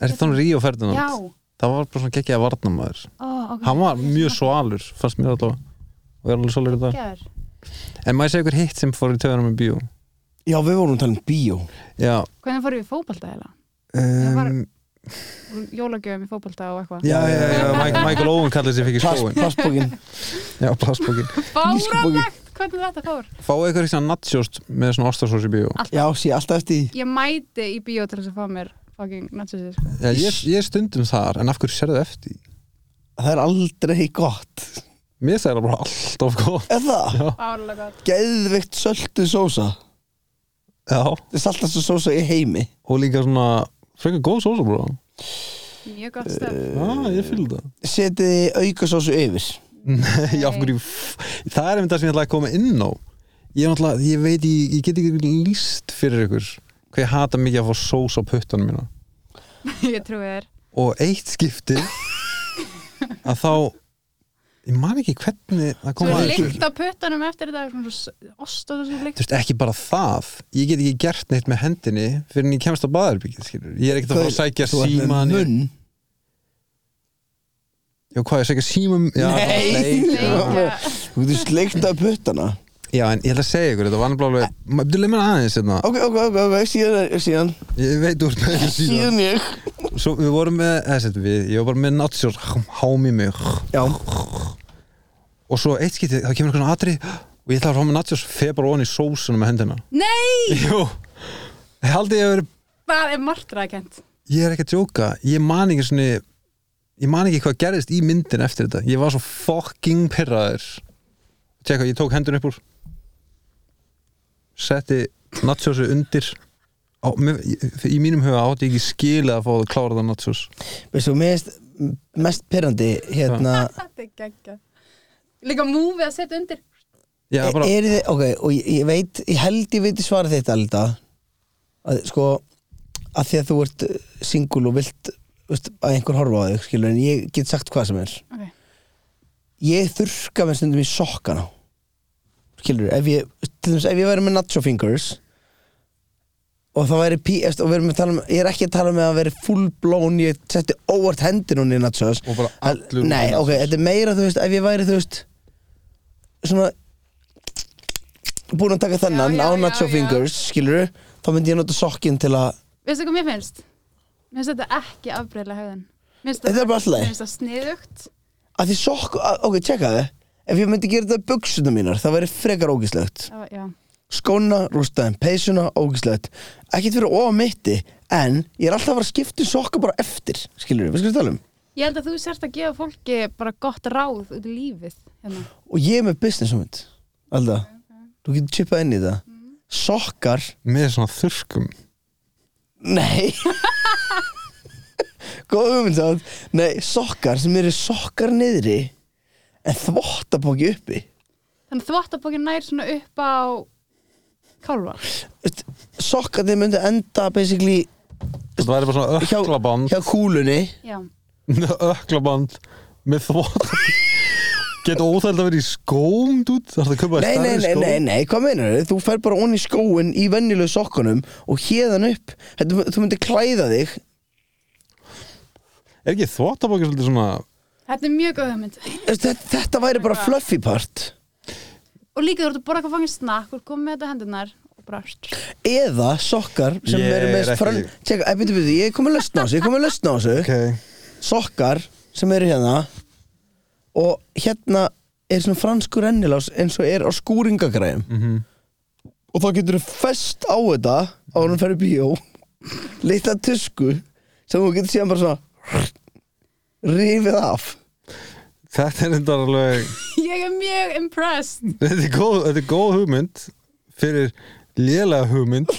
Er þetta þannig Ríó Ferdinand? já, Það var bara svona geggjaða varnamaður ó, ok. Hann var mjög svalur, fannst mér alltaf og er alveg svalur í dag. Gjör. En maður segja ykkur hitt sem fór í töðunum með bíó? Já, við vorum að tala um bíó. Já, hvernig fórum við í fótbolta heila? var- um, jólagjöfum í fótbolta og eitthvað. Já, já, já, Michael, Michael Owen kallið sér Plast, skóin Plastbókin Já, plastbókin fáránlegt, hvernig þetta fór? Fáðu ykkur svona nachos með svona ostasós í bíó. Já, sé alltaf eftir ég mæti í bíó til þess að fá mér fucking nachosir sko. Já, ég, ég stundum þar, en af hverju sérðu eftir? því? Það er aldrei gott. Mér segir það bara alltaf Er það? Gott. Geðveikt söldu sósa. Já. Það er saltast sósa í heimi. Og líka svona frekar góð sósa bara mjög gott stöf Já, ég fylg það Setiði aukasósu yfir? Nei, af hverju Það er einmitt það sem ég ætla að koma inn á. Ég, náttúrulega, ég veit, ég, ég get ekki líst fyrir ykkur hvað ég hata mikið að fá sós á puttanum mína. Ég trúi þér. Og eitt skipti að þá ég man ekki hvernig það svo koma er lykt á puttanum eftir þetta svona svo- ost og þessu lykt. Þú veist, ekki bara það. Ég get ekki gert neitt með hendinni fyrir en ég kemst á baðarbyggið, skilur. Ég er ekkert að fara að sækja síman Já, hvað, ég sækja síman Nei. Þú getur sleikt af puttana já, en ég ætla að segja ykkur, þetta var nefnilega alveg Þú leið mér aðeins, hérna? Ok, ok, ok, ok, síðan, síðan. Ég veit úr með þessu síðan. Síðan ég. Svo við vorum með, eða setjum við, ég var bara með natsjór Hám í mig. Já, Og svo eitt skipti, það kemur eitthvað svona atri Og ég ætla að fá með natsjór, feð bara onni í sósuna með hendina. Nei, Jú. Ég haldi ég að vera, það er martraðkent ég er ekki að djóka. Ég man ekki svona Ég man ekki hvað gerðist í myndin eftir þetta. Ég var svo fucking pirraður. Tjekka, ég tók hendun upp úr Setti natsjósu undir. Á, með, í, mínum huga átti ég ekki skilið að fá það klára það natsjós veistu, mér finnst mest pyrrandi hérna þetta er geggja líka múfið að setja undir. Já, bara, er þið, ok, og ég, ég veit ég held ég veit svarið þitt alltaf að sko að því að þú ert singul og vilt veist, að einhver horfa á þig, skilur en ég get sagt hvað sem er. Okay. ég þurrka með stundum í sokkana skilur, ef ég til dæmis, ef ég væri með nacho fingers og það væri pí, eftir, og við erum að tala um, ég er ekki að tala um að vera full blown, ég setti óvart hendin hún í nachos og bara allur Nei, ok, þetta er meira, þú veist, ef ég væri, þú veist svona búin að taka þennan Já, já, á já, nacho já. fingers, skilur þá myndi ég nota sokkin til að veistu hvað mér finnst? mér finnst þetta ekki afbreyðlega hegðun Mér finnst Þetta er bara allt í lagi. mér finnst það sniðugt að því sokk, að- ok, tjekka þið ef ég myndi gera þetta buksuna mínar það væri frekar var- Já, skóna, rústaðin, peysuna, ógislegt ekkert fyrir of mitti en ég er alltaf að fara að skipta um sokka bara eftir skilur við, við skulum tala um. Ég held að þú sérst að gefa fólki bara gott ráð út í lífið hérna. og ég er með business hugmynd alltaf, þú getur chippað inn í það. Sokkar, með svona þurrkum. Nei. Góð hugmynd sátt nei, sokkar sem eru sokkar niðri en þvottabóki uppi? Þannig þvottabókin nær svona upp á kálfa. Veist, sokkarnir myndi enda basically þetta væri bara svona hjá, öklaband hjá kúlunni. Já, öklaband með þvott getur óþæld að vera í skóm það Nei, nei, nei, nei, nei, hvað meinar þau? Þú fer bara onni í skóin í venjulegu sokkunum og hérðan upp. Þetta, Þú myndir klæða þig. Er ekki þvottabókir svolítið svona þetta er mjög góð hugmynd. Þetta, þetta væri bara fluffy part. Og líka þú ert að borða eitthvað fangin snakk og komið með þetta hendunar og bara Eða sokkar sem Ég eru er með ekki- fran... Tjekka, ei, byrju, byrju, ég er komið lausn á þessu Ég er komið lausn á þessu. Ok. Sokkar sem eru hérna Og hérna er svona franskur rennilás eins og er á skúringagræðum Mhm. Og þá getur þú fest á þetta á hann fyrir bíó Litla tusku sem þú getur síðan bara svona Rífið af. Þetta er enda alveg Ég er mjög impressed. Þetta er góð, þetta er góð hugmynd fyrir lélega hugmynd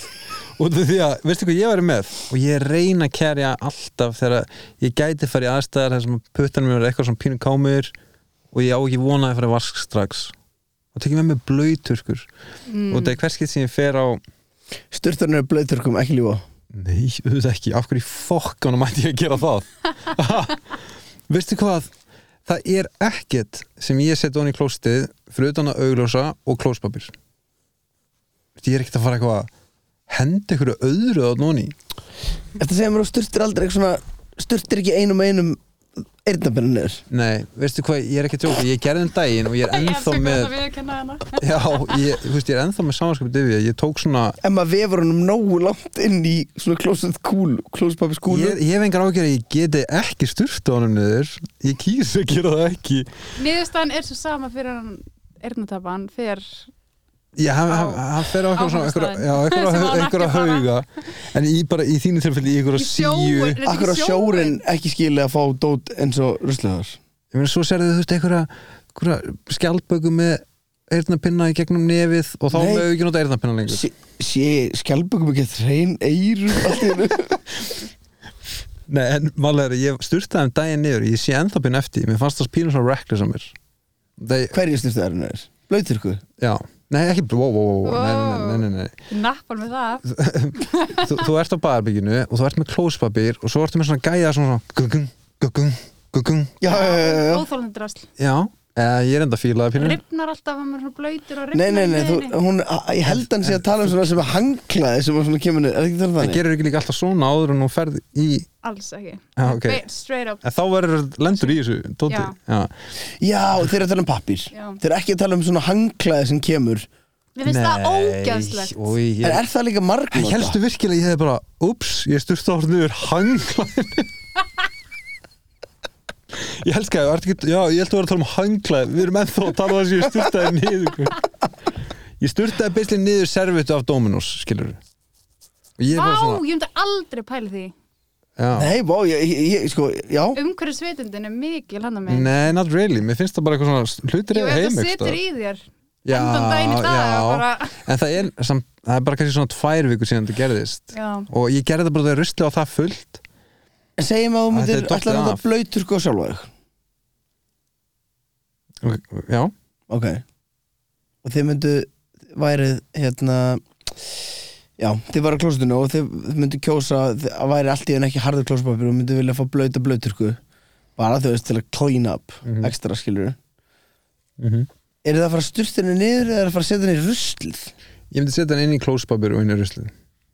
út af því að, veistu hvað ég væri með? Og ég reyna að kærja alltaf þegar ég gæti fara í aðstæðar þar sem puttanum mér er eitthvað svona pínu kámur og ég á ekki vona að fara í vask strax. Og tekið með mig blöyturkur mm. og það er hverskið sem ég fer á Sturturinn er blöyturkum, ekki lífa nei, auðvitað ekki, af hverju í fokkanum mætti ég að gera það veistu hvað? Það er ekkert sem ég set onni í klóstið fyrir utan að augljósa og klóspapir ég er ekkert að fara eitthvað að henda einhverju öðru á nóni Þetta segir mér að sturtur aldrei Sturtur ekki einum einum eyrnabennum niður nei, veistu hvað, ég er ekki tjóka ég gerði um daginn og ég er ennþá með já, ég, þú veist, ég er ennþá með samanskapið yfir ég tók svona En maður vefur honum nógu langt inn í svona klósett kúl, klóspapis kúlu ég, ég hef engar ágjör að ég geti ekki sturt á honum niður. Ég kýs að gera það ekki. Niðurstaðan er svo sama fyrir hann Ernatabban fyrir Já, hann, á hann, hann fer á eitthvað svona einhverja, hauga. En í, bara í þínu tilfelli í einhverja síu Akkur á ekki sjórin ekki skilið að fá dót eins og ruslegar ég meina svo serðu þú veist einhverja, skjaldböku með eyrnapinna í gegnum nefið og þá mögum við ekki nota eyrnapinna lengur. Sé, sé skjálpökum ekki hrein eyru allt í einu? Nei, en málega er að ég sturtaði um daginn niður. Ég sé ennþá pinn eftir, mér fannst það pínu svona reckless á mér. Hverju styrstu það er? Blöyturku? Já, nei ekki, wow, wow, wow, nei, nei, nei, nei, nei. Nappar með það. Þú, þú ert á baðarbygginu og þú ert með klóspapir og svo ertu með svona gæja svona gugung, gugung, gugung Já, já, eða, ég er enda fílaði pínu Ripnar alltaf hann er svona blöytur og Nei, ripnar nei, nei, í þú, leiðinni. hún, ég held hann sé að tala um svona sem er hanglaði sem var svona kemur niður, er ekki það Það þannig? gerir ekki líka alltaf svona áður en þú ferð í Alls ekki Já, ok. Be- Straight up En þá verður lendur í þessu tóti. Já. Já. Já, þeir eru að tala um pappír Já. Þeir eru ekki að tala um svona hanglaði sem kemur Mér finnst það ógæðslegt En ég... er það líka margnóta? Helstu virkilega ég hefði bara Ups, ég styrst á hvernig yfir hanglaðin Ég ekki, ekki Já, ég held að vera að tala um hanglaðin Við erum ennþá að tala um þess að ég styrtaði niður Ég styrtaði beisli niður servitu af Dominos, skilur Og ég er Vá, ég myndi aldrei pæla því. Já. Nei, bá, ég, ég, ég, sko, já. Umhverju svitundin er mikil hann að mig. Nei, not really, mér finnst það bara eitthvað svona hlutir eða heim það einhvers situr staðar. í þér Já, Endan í dag já. bara, En það er, samt, það er bara kannski svona tvær vikur síðan þetta gerðist. Já, og ég gerði það bara þegar rusli á það fullt En segjum að þú myndir ætla að nota blöyturku á sjálfa þig. Já, Ok. Og þið myndu værið hérna Já, þið var á klóstinu og þið myndu kjósa að væri allt í enn ekki harður klóspapir og myndu vilja fá blöyta blöyturku bara þau veist til að clean up Mhm. ekstra skilur mm -hmm. Er það að fara að sturta henni niður eða er að fara að setja henni í ruslið? Ég myndi setja hann inn í klóspapir og inn í ruslið.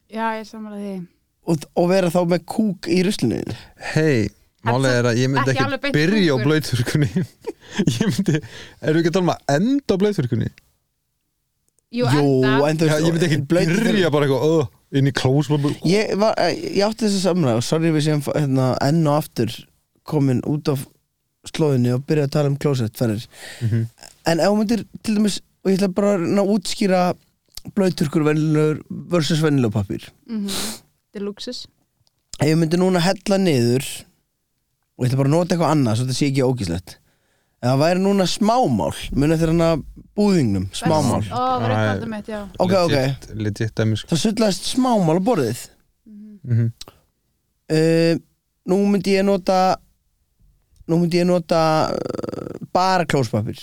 Já ég samanlega því og, og vera þá með kúk í ruslinu? Hei, málega er að ég myndi Ekki ekki, byrja á kúkur. blöyturkunni Ég myndi, erum við ekki að tala um að enda á blöyturkunni? Jú, enda Já, ég myndi ekki blautur- byrja bara eitthvað uh, inn í klóspapir Ég, var, ég átti þess að samræða og sorry við séum hérna, enn og aftur komin út af slóðinni og byrja að tala um klósett fennir Mhm. en ef þú myndir til dæmis og ég ætla bara að útskýra blöyturkur versus venjulegur pappir mm Deluxus ef ég myndi núna hella niður og ég ætla bara að nota eitthvað annað svo þetta sé ekki ógíslegt. Ef það væri núna smámál muni eftir hana búðingnum smámál. Ó, það var eitthvað mitt, já. Ok, ok, legit, legit dæmi sko. það sullaðist smámál á borðið. Mhm. uh, nú myndi ég nota nú myndi ég nota uh, bara klóspapir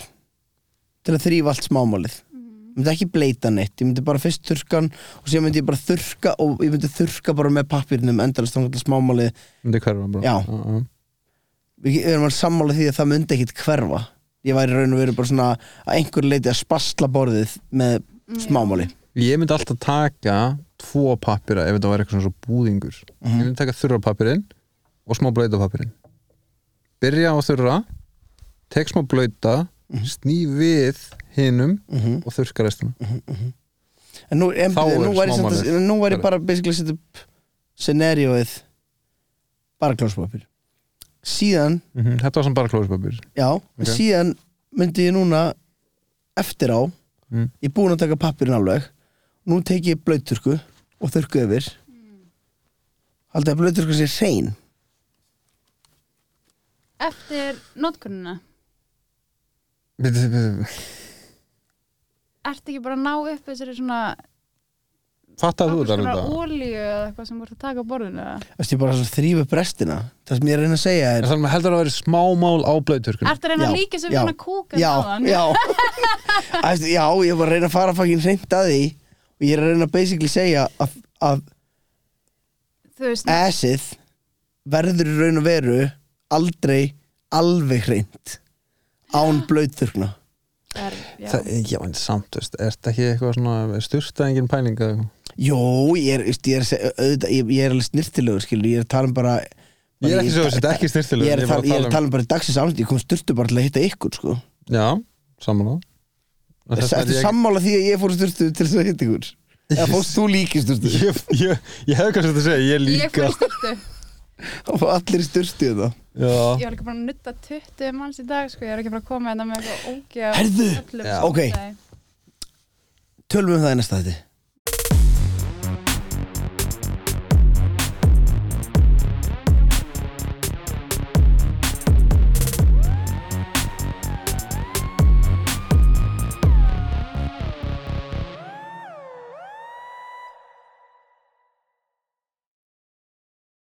til að þrýfa allt smámálið ég myndi ekki bleita neitt, ég myndi bara fyrst þurrkan og síðan myndi ég bara þurrka og ég myndi þurrka bara með pappirnum endalist þá myndi smámálið Myndi hverfa bara Já. já. við við erum alveg sammála því að það myndi ekkit hverfa ég væri raun og veru bara svona að einhver leiti að spasla borðið með smámáli Ég myndi alltaf taka tvo pappira ef þetta var eitthvað svona svo búðingur Mhm. Ég myndi taka þurra pappirinn og smá blöyta pappirinn Byrja á þurra tek smá blöyta Mhm. sný við hinum mm og þurrka restina en nú, en, Þá er nú væri, smámálið. nú væri bara basically að setja upp scenarióið bara klóspapir síðan, Mhm, Þetta var samt bara klóspapir já, Ok. síðan myndi ég núna eftir á Mm. ég er búin að taka pappirinn alveg nú tek ég blöyturku og þurrku yfir haldið að blöyturku sé hrein Eftir notkununa Bíddu, bíddu. Ertu ekki bara að ná upp þessari svona Fattaðu þú þetta olíu eða eitthvað sem voru að taka á borðinu eða? Þess ég bara svona þrýfa upp restina? Það sem ég er að reyna að segja Er er það heldur að vera smámál á blöyturkunum? Ertu að reyna Já, að líka sem já, svona kúka Já, þaðan? já. Æstu, Já, ég var að reyna að fara faginn hreint að því. Og ég er að reyna að basically segja að, að Þú veist, assið verður í raun og veru aldrei alveg hreint án blöyturkna er, já. Það, já, en samt, veist, er þetta ekki eitthvað svona styrsta engin pæling eða eitthvað? Jó, ég er, veist, ég er, ég, ég er alveg snirtilegur skilur, ég er að tala um bara Ég er ekki svo að þetta ekki Ég er að tala, ég er að um tala um bara dagsins ánsett, ég kom styrtu bara til að hitta ykkur sko Já, saman á Ertu sammála því að ég fór styrtu til þess að hitta ykkur? Eða fórst þú líki styrtu? Ég, ég, ég hefði kannski þetta að segja, ég Ég líka fór í styrtu Og fór allir í styrtu þetta Já, Ég var ekki bara að nutta 20 manns í dag sko. Ég var ekki bara að koma hérna með eitthvað ógeð Herðu, ok. Tölum við um það í næsta þetta